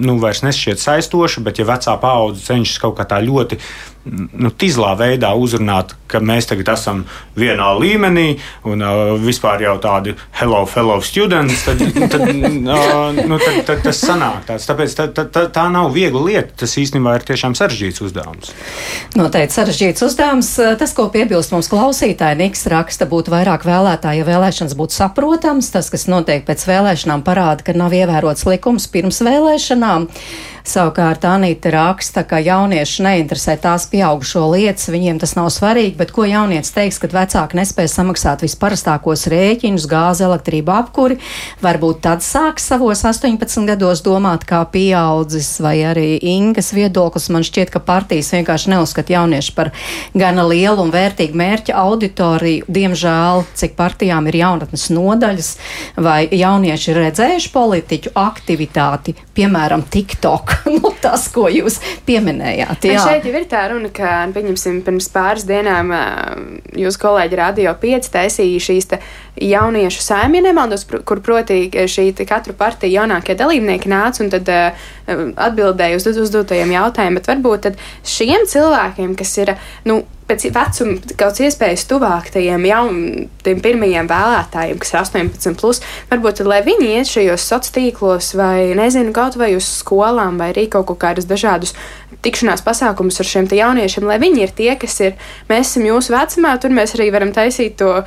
nu, vairs nešķiet saistoša, bet ja vecā paudze cenšas kaut kā tā ļoti nu, tīzlā veidā uzrunāt, ka mēs tagad esam vienā līmenī un uh, vispār jau tādi hello, fellow students, tad, tad, uh, nu, tad, tad tas sanāk tāds. Tāpēc tā, tā, tā, tā nav viegla lieta. Tas īstenībā ir tiešām sarežģīts uzdevums. Noteikti sarežģīts uzdevums. Tas, ko piebilst mums klausītāji, Niks raksta, būtu vairāk vēlētāji, ja vēlēšanas būtu saprotams. Tas, kas notiek pēc vēlēšanām, parāda, ka nav ievērots likums pirms vēlēšanām. Savukārt Anīta raksta, ka jaunieši neinteresē tās pieaugušo lietas, viņiem tas nav svarīgi, bet ko jaunietis teiks, kad vecāki nespēj samaksāt visparastākos rēķinus, gāzi, elektrību, apkuri, varbūt tad sāks savos 18 gados domāt kā pieaudzis, vai arī Ingas viedoklis. Man šķiet, ka partijas vienkārši neuzskata jaunieši par gana lielu un vērtīgu mērķa auditoriju. Diemžēl, cik partijām ir jaunatnes nodaļas, vai jaunieši ir redzējuši politiķu aktivitāti, piemēram, TikTok nu, tas, ko jūs pieminējāt. Jā. Šeit jau ir tā runa, ka, pieņemsim, pirms pāris dienām jūs kolēģi Radio 5 taisīja šīs jauniešu saimju, ja nemaldos, kur proti šī katru partiju jaunākie dalībnieki nāca un tad atbildēja uz uzdotajiem jautājumiem, bet varbūt šiem cilvēkiem, kas ir, nu, pēc vecuma kaut kāds iespējas tuvāk tajiem jauniem pirmajiem vēlētājiem, kas ir 18, plus, varbūt lai viņi iet šajos sociālos tīklos vai, nezinu, kaut vai uz skolām vai arī kaut kādus dažādus tikšanās pasākumus ar šiem jauniešiem, lai viņi ir tie, kas ir, mēs esam jūsu vecumā, tur mēs arī varam taisīt to uh,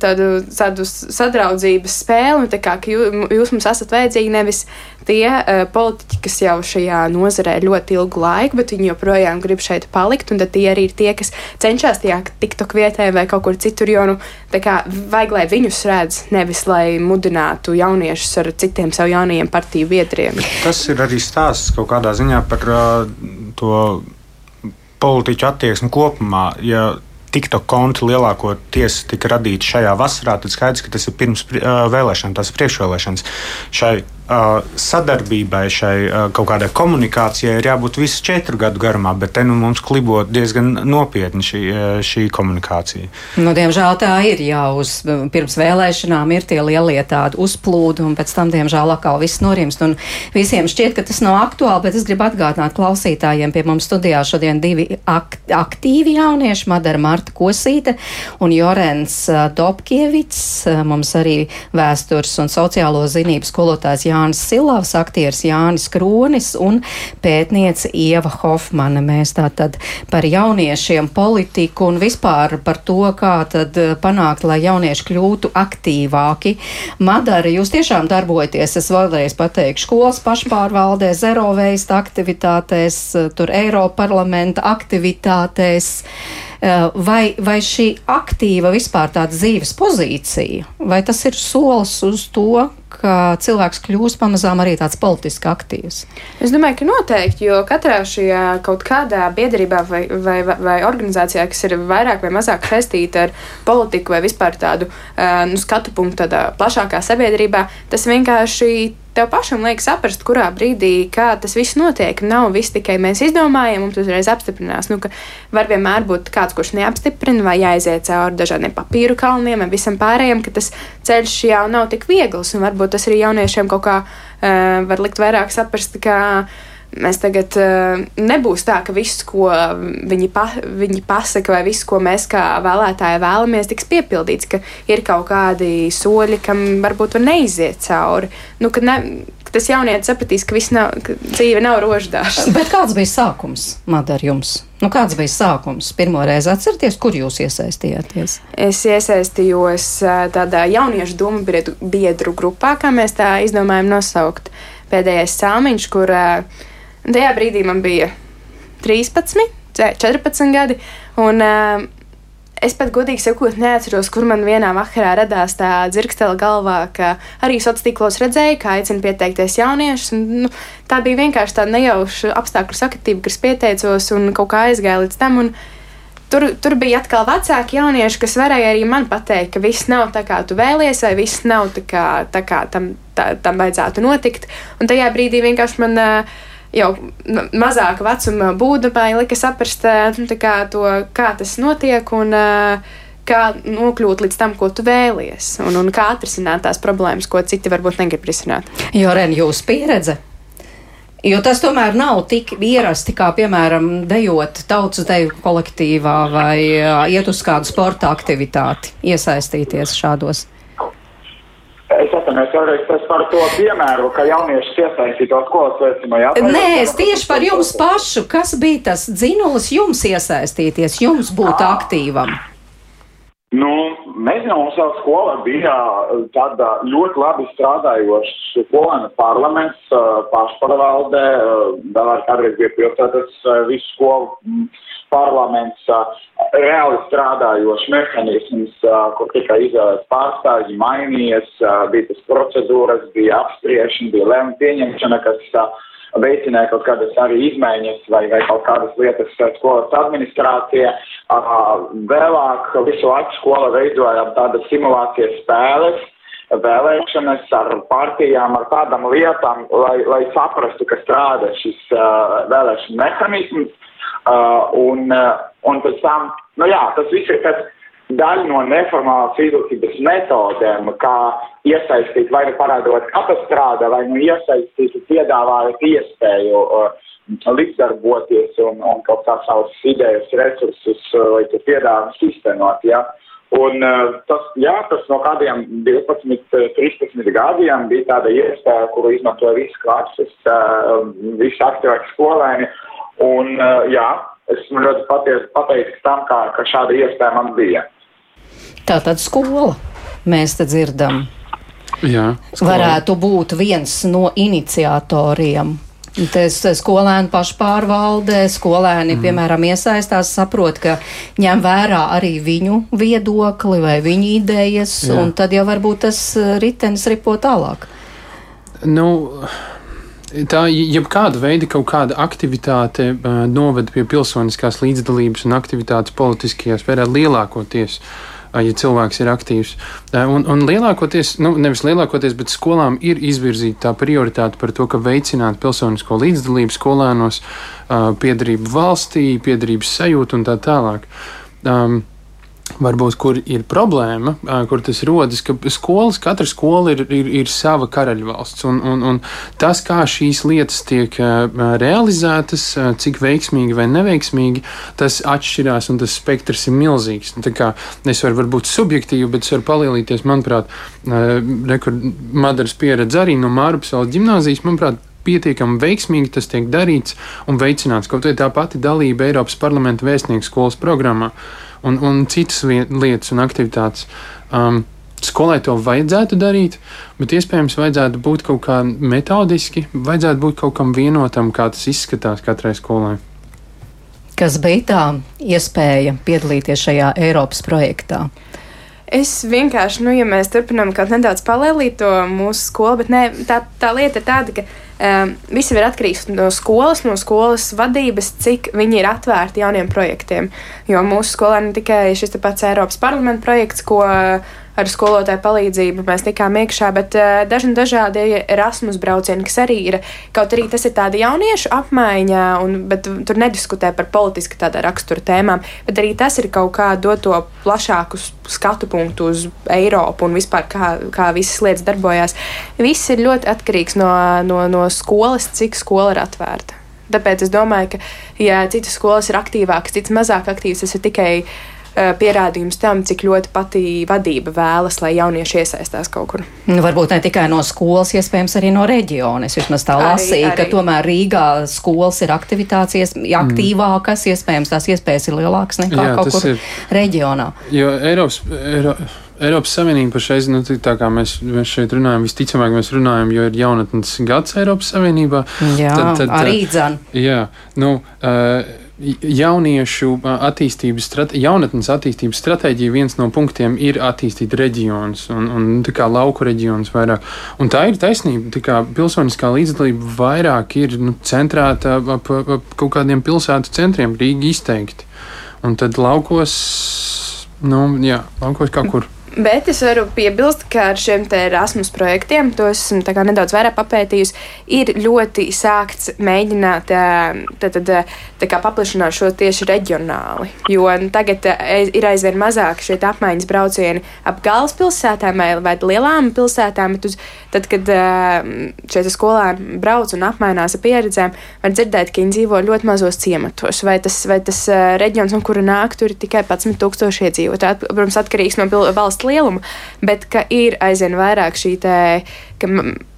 tādu tādu sadraudzības spēli, un tā kā jū, jūs mums esat vajadzīgi nevis tie uh, politiķi, kas jau šajā nozarē ļoti ilgu laiku, bet viņi joprojām grib šeit palikt, tad tie arī ir tie, kas cenšas tajā TikTok vietē vai kaut kur citur, jo, nu, kā vajag, lai viņus redz, nevis lai mudinātu jauniešus ar citiem savu jaunajiem partiju biedriem. Tas ir arī stāsts kaut kādā ziņā par uh, to politiķu attieksmi kopumā. Ja TikTok konti lielākoties tika radīti šajā vasarā, tad skaidrs, ka tas ir pirms vēlēšanām, tas ir priekšvēlēšanas. Šai sadarbībai, šai kaut kādai komunikācijai ir jābūt visu četru gadu garumā, bet te nu mums klibo diezgan nopietni šī, šī komunikācija. Nu, diemžēl tā ir. Jā, uz, pirms vēlēšanām ir tie lielie tādi uzplūdi, un pēc tam, diemžēl, atkal viss norimst. Un visiem šķiet, ka tas nav aktuāli, bet es gribu atgādināt klausītājiem, pie mums studijā šodien divi ak aktīvi jaunieši, Madara Marta Kosīte un Jorens Dobkievits, mums arī vēstures un sociālo zinību skolotājs Jānis Silavs, aktieris Jānis Kronis un pētniece Ieva Hofmana. Mēs tātad par jauniešiem politiku un vispār par to, kā tad eh, panākt, lai jaunieši kļūtu aktīvāki. Madara, jūs tiešām darbojaties, es vēlreiz pateikšu, skolas pašpārvaldē, zero veista aktivitātēs, eh, tur Eiropa parlamenta aktivitātēs. Eh, vai, vai šī aktīva vispār tāda dzīves pozīcija, vai tas ir solis uz to, ka cilvēks kļūst pamazām arī tāds politiski aktīvs? Es domāju, ka noteikti, jo katrā šajā kaut kādā biedrībā vai, vai, vai organizācijā, kas ir vairāk vai mazāk saistīta ar politiku vai vispār tādu nu, skatu punktu tādā plašākā sabiedrībā, tas vienkārši tev pašam liekas saprast, kurā brīdī tas viss notiek. Nav viss tikai mēs izdomājam, un tas uzreiz apstiprinās. Nu, var vienmēr būt kāds, kurš neapstiprina, vai jāiziet cauri dažādiem papīru kalniem, vai visam pārējiem, ka tas ceļš jau nav tik viegls. Un varbūt tas arī jauniešiem kaut kā uh, var likt vairāk saprast, ka Mēs tagad uh, nebūs tā, ka viss, ko viņi, pa, viņi pasaka, vai viss, ko mēs kā vēlētāji vēlamies, tiks piepildīts, ka ir kaut kādi soļi, kam varbūt var neiziet cauri. Nu, ka ne, ka tas jaunietis sapratīs, ka, nav, ka dzīve nav roždārs. Bet kāds bija sākums, Madara, jums? Nu, kāds bija sākums? Pirmo reizi atcerieties, kur jūs iesaistījāties? Es iesaistījos tādā jauniešu domu biedru grupā, kā mēs tā izdomājam nosaukt. Pēdējais sāmiņš, kur uh, Tajā brīdī man bija 13, 14 gadi. Un, uh, Es pat godīgi sakot, neatceros, kur man vienā vakarā radās tā dzirkstele galvā, ka arī sociālos tīklos redzēju, kā aicina pieteikties jauniešus. Un, nu, tā bija vienkārši tāda nejauša apstākļu sakatība, kas pieteicos un kaut kā aizgāja līdz tam. Un, tur, tur bija atkal vecāki jaunieši, kas varēja arī man pateikt, ka viss nav tā, kā tu vēlies, vai viss nav tā, kā, tā kā tam, tā, tam vajadzētu notikt. Un tajā brīdī vienkārši man. Uh, jau mazāka vecuma būdamai lika saprast nu, kā to, kā tas notiek un kā nokļūt līdz tam, ko tu vēlies, un, un kā atrisināt tās problēmas, ko citi varbūt negrib risināt. Jo, Ren, jūsu pieredze Jo tas tomēr nav tik ierasti, kā, piemēram, dejot tautas deju kolektīvā vai iet uz kādu sporta aktivitāti, iesaistīties šādos. Atceros, vēlreiz par to piemēru, ka jaunieši iesaistītos skolas veicamā jautājumā. Nē, es tieši par jums pašu. Kas bija tas dzinulis jums iesaistīties, jums būt à. aktīvam? Nu, nezinu, mums jau skolā bija tāda ļoti labi strādājoša skolēna parlaments, pašpārvalde, vēl kādreiz bija pilsētas visu skolu parlaments reāli strādājošs mehānisms, kur tikai izvēlēts pārstāvji, mainījies, bija tas procedūras, bija apspriešana, bija lēma pieņemšana, kas veicināja kaut kādas arī izmaiņas vai, vai kaut kādas lietas skolas administrācija. Vēlāk visu laiku skola veidoja tādas simulācijas spēles, vēlēšanas ar partijām, ar tādām lietām, lai, lai saprastu, ka strādā šis uh, vēlēšana mehānisms. Uh, un, uh, un pēc tam, nu jā, tas viss ir pēc daļa no neformālās izglītības metodēm, kā iesaistīt vai nu parādot, kā tas strādā, vai nu iesaistīt, piedāvājot iespēju uh, līdzdarboties un, un kaut kā savus idejas, resursus, uh, lai tu piedāvā sistēmot, jā. Un uh, tas, jā, tas no kādiem 12, 13 gadiem bija tāda iespēja, kuru izmantoja visi klases, uh, visi aktīvāki skolēni. Uh, Un, uh, jā, esmu ļoti paties, pateicis tam, kā, ka šāda iespēja man bija. Tā tad skola mēs te dzirdam. Jā, skola. varētu būt viens no iniciatoriem. Tas skolēni pašpārvaldē, skolēni, mm. piemēram, iesaistās, saprot, ka ņem vērā arī viņu viedokli vai viņu idejas, Jā. un tad jau varbūt tas ritenis ripo tālāk. Nu, tā jebkāda veida kaut kāda aktivitāte uh, noved pie pilsoniskās līdzdalības un aktivitātes politiskajā sfērā lielākoties. Uh, ja cilvēks ir aktīvs. Uh, un, un lielākoties, nu, nevis lielākoties, bet skolām ir izvirzīta tā prioritāte par to, ka veicināt pilsonisko līdzdalību skolēnos, uh, piedarību valstī, piedarības sajūtu un tā tālāk. Um, Varbūt, kur ir problēma, kur tas rodas, ka skolas, katra skola ir, ir, ir sava karaļvalsts. Un, un, un tas, kā šīs lietas tiek realizētas, cik veiksmīgi vai neveiksmīgi, tas atšķirās un tas spektrs ir milzīgs. Nu, es varu būt subjektīvi, bet es varu palielīties, manuprāt, Madaras pieredze arī no Mārupsāles ģimnāzijas, manuprāt, pietiekami veiksmīgi tas tiek darīts un veicināts. Kaut arī tā pati dalība Eiropas parlamenta vēstnieku skolas programmā un, un citas lietas un aktivitātes. Um, Skolai to vajadzētu darīt, bet iespējams vajadzētu būt kaut kā metodiski, vajadzētu būt kaut kam vienotam, kā tas izskatās katrai skolai. Kas bija tā iespēja piedalīties šajā Eiropas projektā? Es vienkārši, nu, ja mēs turpinām kaut nedaudz palēlīt to mūsu skolu, bet ne, tā, tā lieta ir tāda, ka um, viss ir atkarīgs no skolas, no skolas vadības, cik viņi ir atvērti jauniem projektiem. Jo mūsu skolā ne tikai šis pats Eiropas parlamenta projekts, ko uh, ar skolotāju palīdzību mēs tikām iekšā, bet uh, daži dažādi Erasmus braucieni, kas arī ir, kaut arī tas ir tāda jauniešu apmaiņa, un, bet tur nediskutē par politiski tādā rakstura tēmām, bet arī tas ir kaut kā dot to plašāku skatu punktu uz Eiropu un vispār kā, kā visas lietas darbojās. Viss ir ļoti atkarīgs no, no, no skolas, cik skola ir atvērta. Tāpēc es domāju, ka, ja citas skolas ir aktīvākas, citas mazāk aktīvas, tas ir tikai Eh, pierādījums tam, cik ļoti pati vadība vēlas, lai jaunieši iesaistās kaut kur. Nu, varbūt ne tikai no skolas, iespējams arī no reģiona. Es vismaz tā lasīju, ka tomēr Rīgā skolas ir aktivitātes ies, aktīvākas, mm. iespējams tās iespējas ir lielākas nekā Jā, kaut kur ir. reģionā. Jo Eiropas. Eiro... Eiropas Savienība pašreiz, nu, tā kā mēs, mēs šeit runājam, visticamāk mēs runājam, jo ir jaunatnes gads Eiropas Savienībā. Jā, tad, tad, arī dzan. Jā, nu, uh, jauniešu attīstības, strate, jaunatnes attīstības stratēģija viens no punktiem ir attīstīt reģionus un, un kā, lauku reģionus vairāk. Un tā ir taisnība, kā pilsoniskā līdzdalība vairāk ir nu, centrēta ap, ap kaut kādiem pilsētu centriem, Rīgi izteikti. Un tad laukos, nu, jā, laukos kaut kur. Bet es varu piebilst, ka ar šiem Erasmus projektiem, to esmu nedaudz vairāk papētījusi, ir ļoti sākts mēģināt tad, tad, paplašināt šo tieši reģionāli. Jo tagad ir aizvien mazāk šie apmaiņas braucieni ap galvaspilsētām vai lielām pilsētām. Uz, tad, kad šie skolēni brauc un apmainās ar pieredzēm, var dzirdēt, ka viņi dzīvo ļoti mazos ciematos. Vai tas, vai tas reģions, no kura nāk, tur ir tikai 11,000 iedzīvotāji. Protams, atkarīgs no valsts valsts lielumu, bet ka ir aizvien vairāk šī te, ka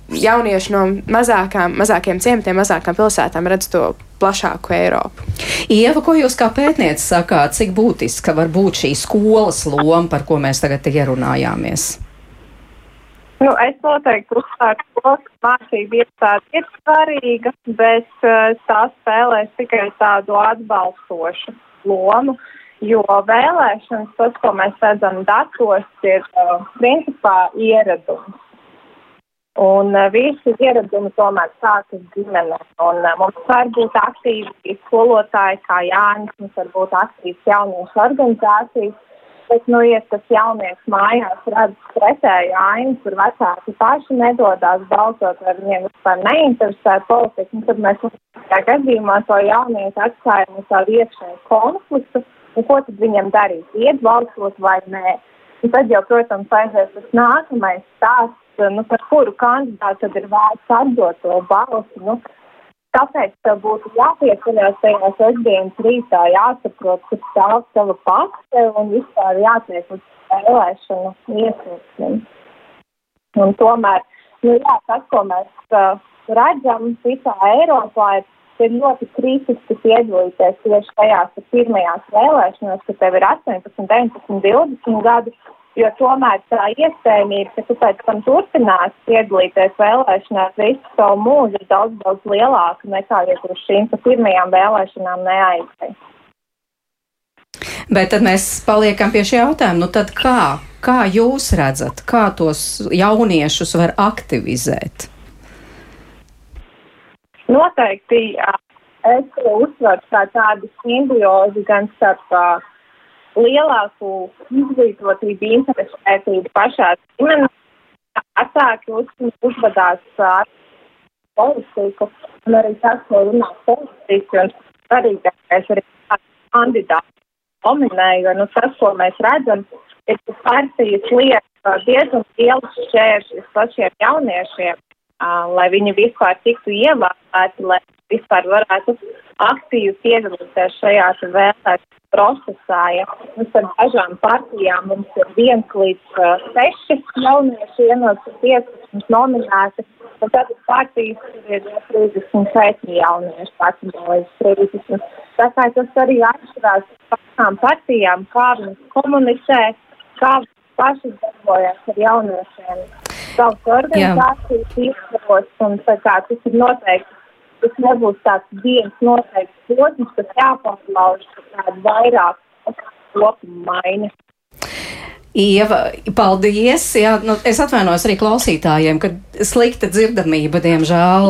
jaunieši no mazākām, mazākiem ciematiem, mazākām pilsētām redz to plašāku Eiropu. Ieva, ko jūs kā pētniece sakāt, cik būtiska var būt šī skolas loma, par ko mēs tagad ierunājāmies? Nu, es noteikti uzstāju, ka mācība iestāde ir svarīga, bet uh, tā spēlēs tikai tādu atbalstošu lomu. Uh, Jo vēlēšanas, tas, ko mēs redzam datos, ir uh, principā ieradums. Un uh, visi ieradumi tomēr sākas ģimenē. Un uh, mums var būt aktīvi skolotāji kā Jānis, mums var būt aktīvas jauniešu organizācijas. Bet, nu, ja tas jaunieks mājās redz pretēju ainu, kur vecāki paši nedodās balsot, vai viņiem vispār neinteresē politika, tad mēs šajā gadījumā to jaunieku atstājam uz tādu iekšēju konfliktu Un ko tad viņam darīt? Iet balsot vai nē? Un tad jau, protams, aizies tas nākamais stāsts, nu, par kuru kandidātu tad ir vērts atdot to balsi. Nu, Tāpēc tev būtu jāpieceļās tajā sestdienas rītā, jāsaprot, kur stāv tava pasta un vispār jātiek uz vēlēšanu iesniegšanu. Un tomēr, nu jā, tas, ko mēs uh, redzam visā Eiropā, ir ir ļoti kritiski piedalīties tieši tajās pirmajās vēlēšanās, kad tev ir 18, 19, 20 gadi. Jo tomēr tā iespējamība, ka tu pēc tam turpināsi piedalīties vēlēšanās visu savu mūžu, ir daudz, daudz lielāka nekā, ja tu uz šīm pirmajām vēlēšanām neaizēji. Bet tad mēs paliekam pie šī jautājuma. Nu tad kā, kā jūs redzat, kā tos jauniešus var aktivizēt? Noteikti es uzsveru kā tādu simbiozi gan starp uh, lielāku izglītotību, interesētību pašā ģimenē. Vecāki uz, uzvedās ar politiku un arī tas, ko runā politiski un svarīgākais arī kandidāti dominēja, nu tas, ko mēs redzam, ir, ka partijas liek diezgan lielus šķēršļus pašiem jauniešiem lai viņi vispār tiktu ievēlēti, lai vispār varētu aktīvi piedalīties šajā vēlēšanu procesā. Ja. Mums ar dažām partijām mums ir viens līdz uh, seši jaunieši ienāca 15 nominēti, un tad partijas ir 34 jaunieši, pārstāvojas 30. Tā kā tas arī atšķirās pašām partijām, kā viņas komunicē, kā pašas darbojas ar jauniešiem savas organizācijas izskaros, un kā tas ir noteikti, tas nebūs tāds viens noteikts posms, kas jāpārlauž tādu vairāk kopumu maiņu. Ieva, paldies! Jā, nu, es atvainojos arī klausītājiem, ka slikta dzirdamība, diemžēl,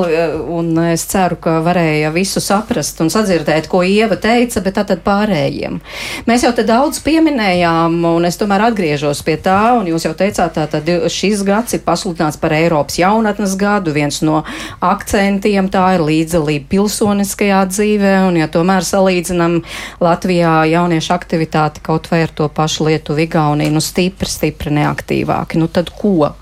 un es ceru, ka varēja visu saprast un sadzirdēt, ko Ieva teica, bet tātad pārējiem. Mēs jau te daudz pieminējām, un es tomēr atgriežos pie tā, un jūs jau teicāt, tātad šis gads ir pasludināts par Eiropas jaunatnes gadu, viens no akcentiem tā ir līdzdalība pilsoniskajā dzīvē, un ja tomēr salīdzinam Latvijā jauniešu aktivitāti kaut vai ar to pašu Lietuvu, Igauniju, nu stipri, stipri neaktīvāki. Nu tad ko?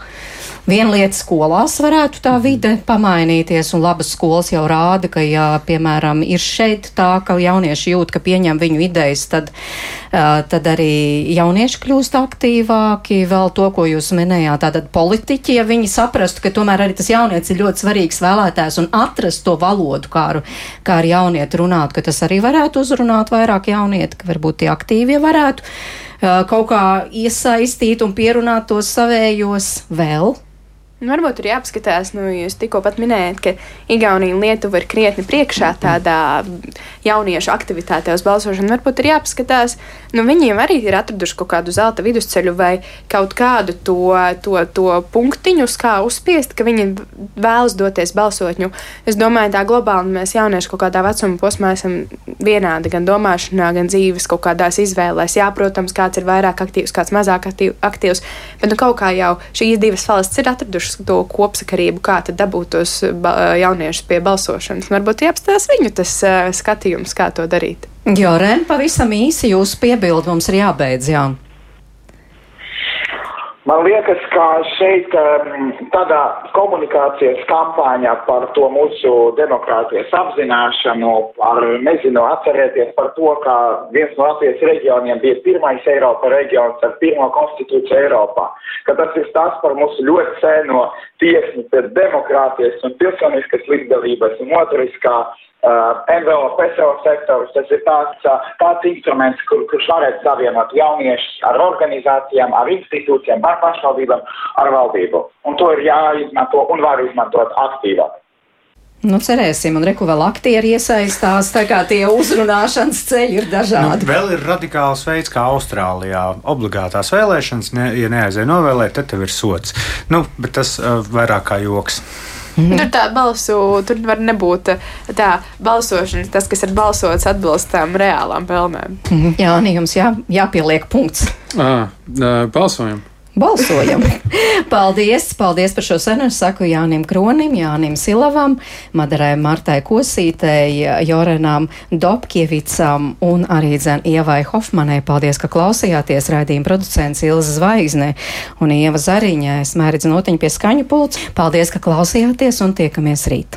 Viena lieta skolās varētu tā vide pamainīties, un labas skolas jau rāda, ka, ja, piemēram, ir šeit tā, ka jaunieši jūt, ka pieņem viņu idejas, tad, tad arī jaunieši kļūst aktīvāki. Vēl to, ko jūs minējāt, tātad politiķi, ja viņi saprastu, ka tomēr arī tas jaunietis ir ļoti svarīgs vēlētājs un atrast to valodu, kā ar, kā ar jaunieti runāt, ka tas arī varētu uzrunāt vairāk jaunieti, ka varbūt tie aktīvie varētu kaut kā iesaistīt un pierunāt tos savējos vēl. Nu, varbūt ir jāapskatās, nu, jūs tikko minējāt, ka Igaunija un Lietuva ir krietni priekšā tādā jauniešu aktivitātē uz balsošanu. Varbūt ir jāapskatās, nu, viņiem arī ir atraduši kaut kādu zelta vidusceļu vai kaut kādu to, to, to punktiņu, kā uzspiest, ka viņi vēlas doties balsot. Nu, es domāju, tā globāli mēs jaunieši kaut kādā vecuma posmā esam vienādi gan domāšanā, gan dzīves kaut kādās izvēlēs. Jā, protams, kāds ir vairāk aktīvs, kāds mazāk aktīvs, bet nu, kaut kā jau šīs divas valsts ir atradušas to kopsakarību, kā tad dabūt tos jauniešus pie balsošanas. Varbūt jāapstāsta viņu tas skatījums, kā to darīt. Jo, Ren, pavisam īsi jūsu piebildi mums ir jābeidz. Jā. Man liekas, ka šeit um, tādā komunikācijas kampaņā par to mūsu demokrātijas apzināšanu, par, nezinu, atcerēties par to, ka viens no Latvijas reģioniem bija pirmais Eiropa reģions ar pirmo konstitūciju Eiropā, ka tas ir tas par mūsu ļoti seno tieksmi pēc demokrātijas un pilsoniskas līdzdalības un motoriskā Uh, NVO, PSO sektorus. Tas ir tāds, uh, tāds instruments, kur, kurš varētu savienot jauniešus ar organizācijām, ar institūcijām, ar pašvaldībām, ar valdību. Un to ir jāizmanto un var izmantot aktīvāk. Nu, cerēsim, un reku vēl aktieri iesaistās, tā kā tie uzrunāšanas ceļi ir dažādi. Nu, vēl ir radikāls veids, kā Austrālijā obligātās vēlēšanas, ne, ja neaizēja novēlēt, tad tev ir sots. Nu, bet tas uh, vairāk kā joks. Mm. Tur tā balsu, tur var nebūt tā balsošana, tas, kas ir balsots, atbilst tām reālām pelnēm. Mm. Jā, jums jā, jāpieliek punkts. À, balsojam! Balsojam! paldies! Paldies par šo sarunu. Saku Jānim Kronim, Jānim Silavam, Madarai Martai Kosītei, Jorenām Dobkievicam un arī dzen Ievai Hofmanai. Paldies, ka klausījāties raidījuma producents Ilza Zvaigznē un Ieva Zariņā. Es mēredzu notiņu pie skaņu pults. Paldies, ka klausījāties un tiekamies rīt!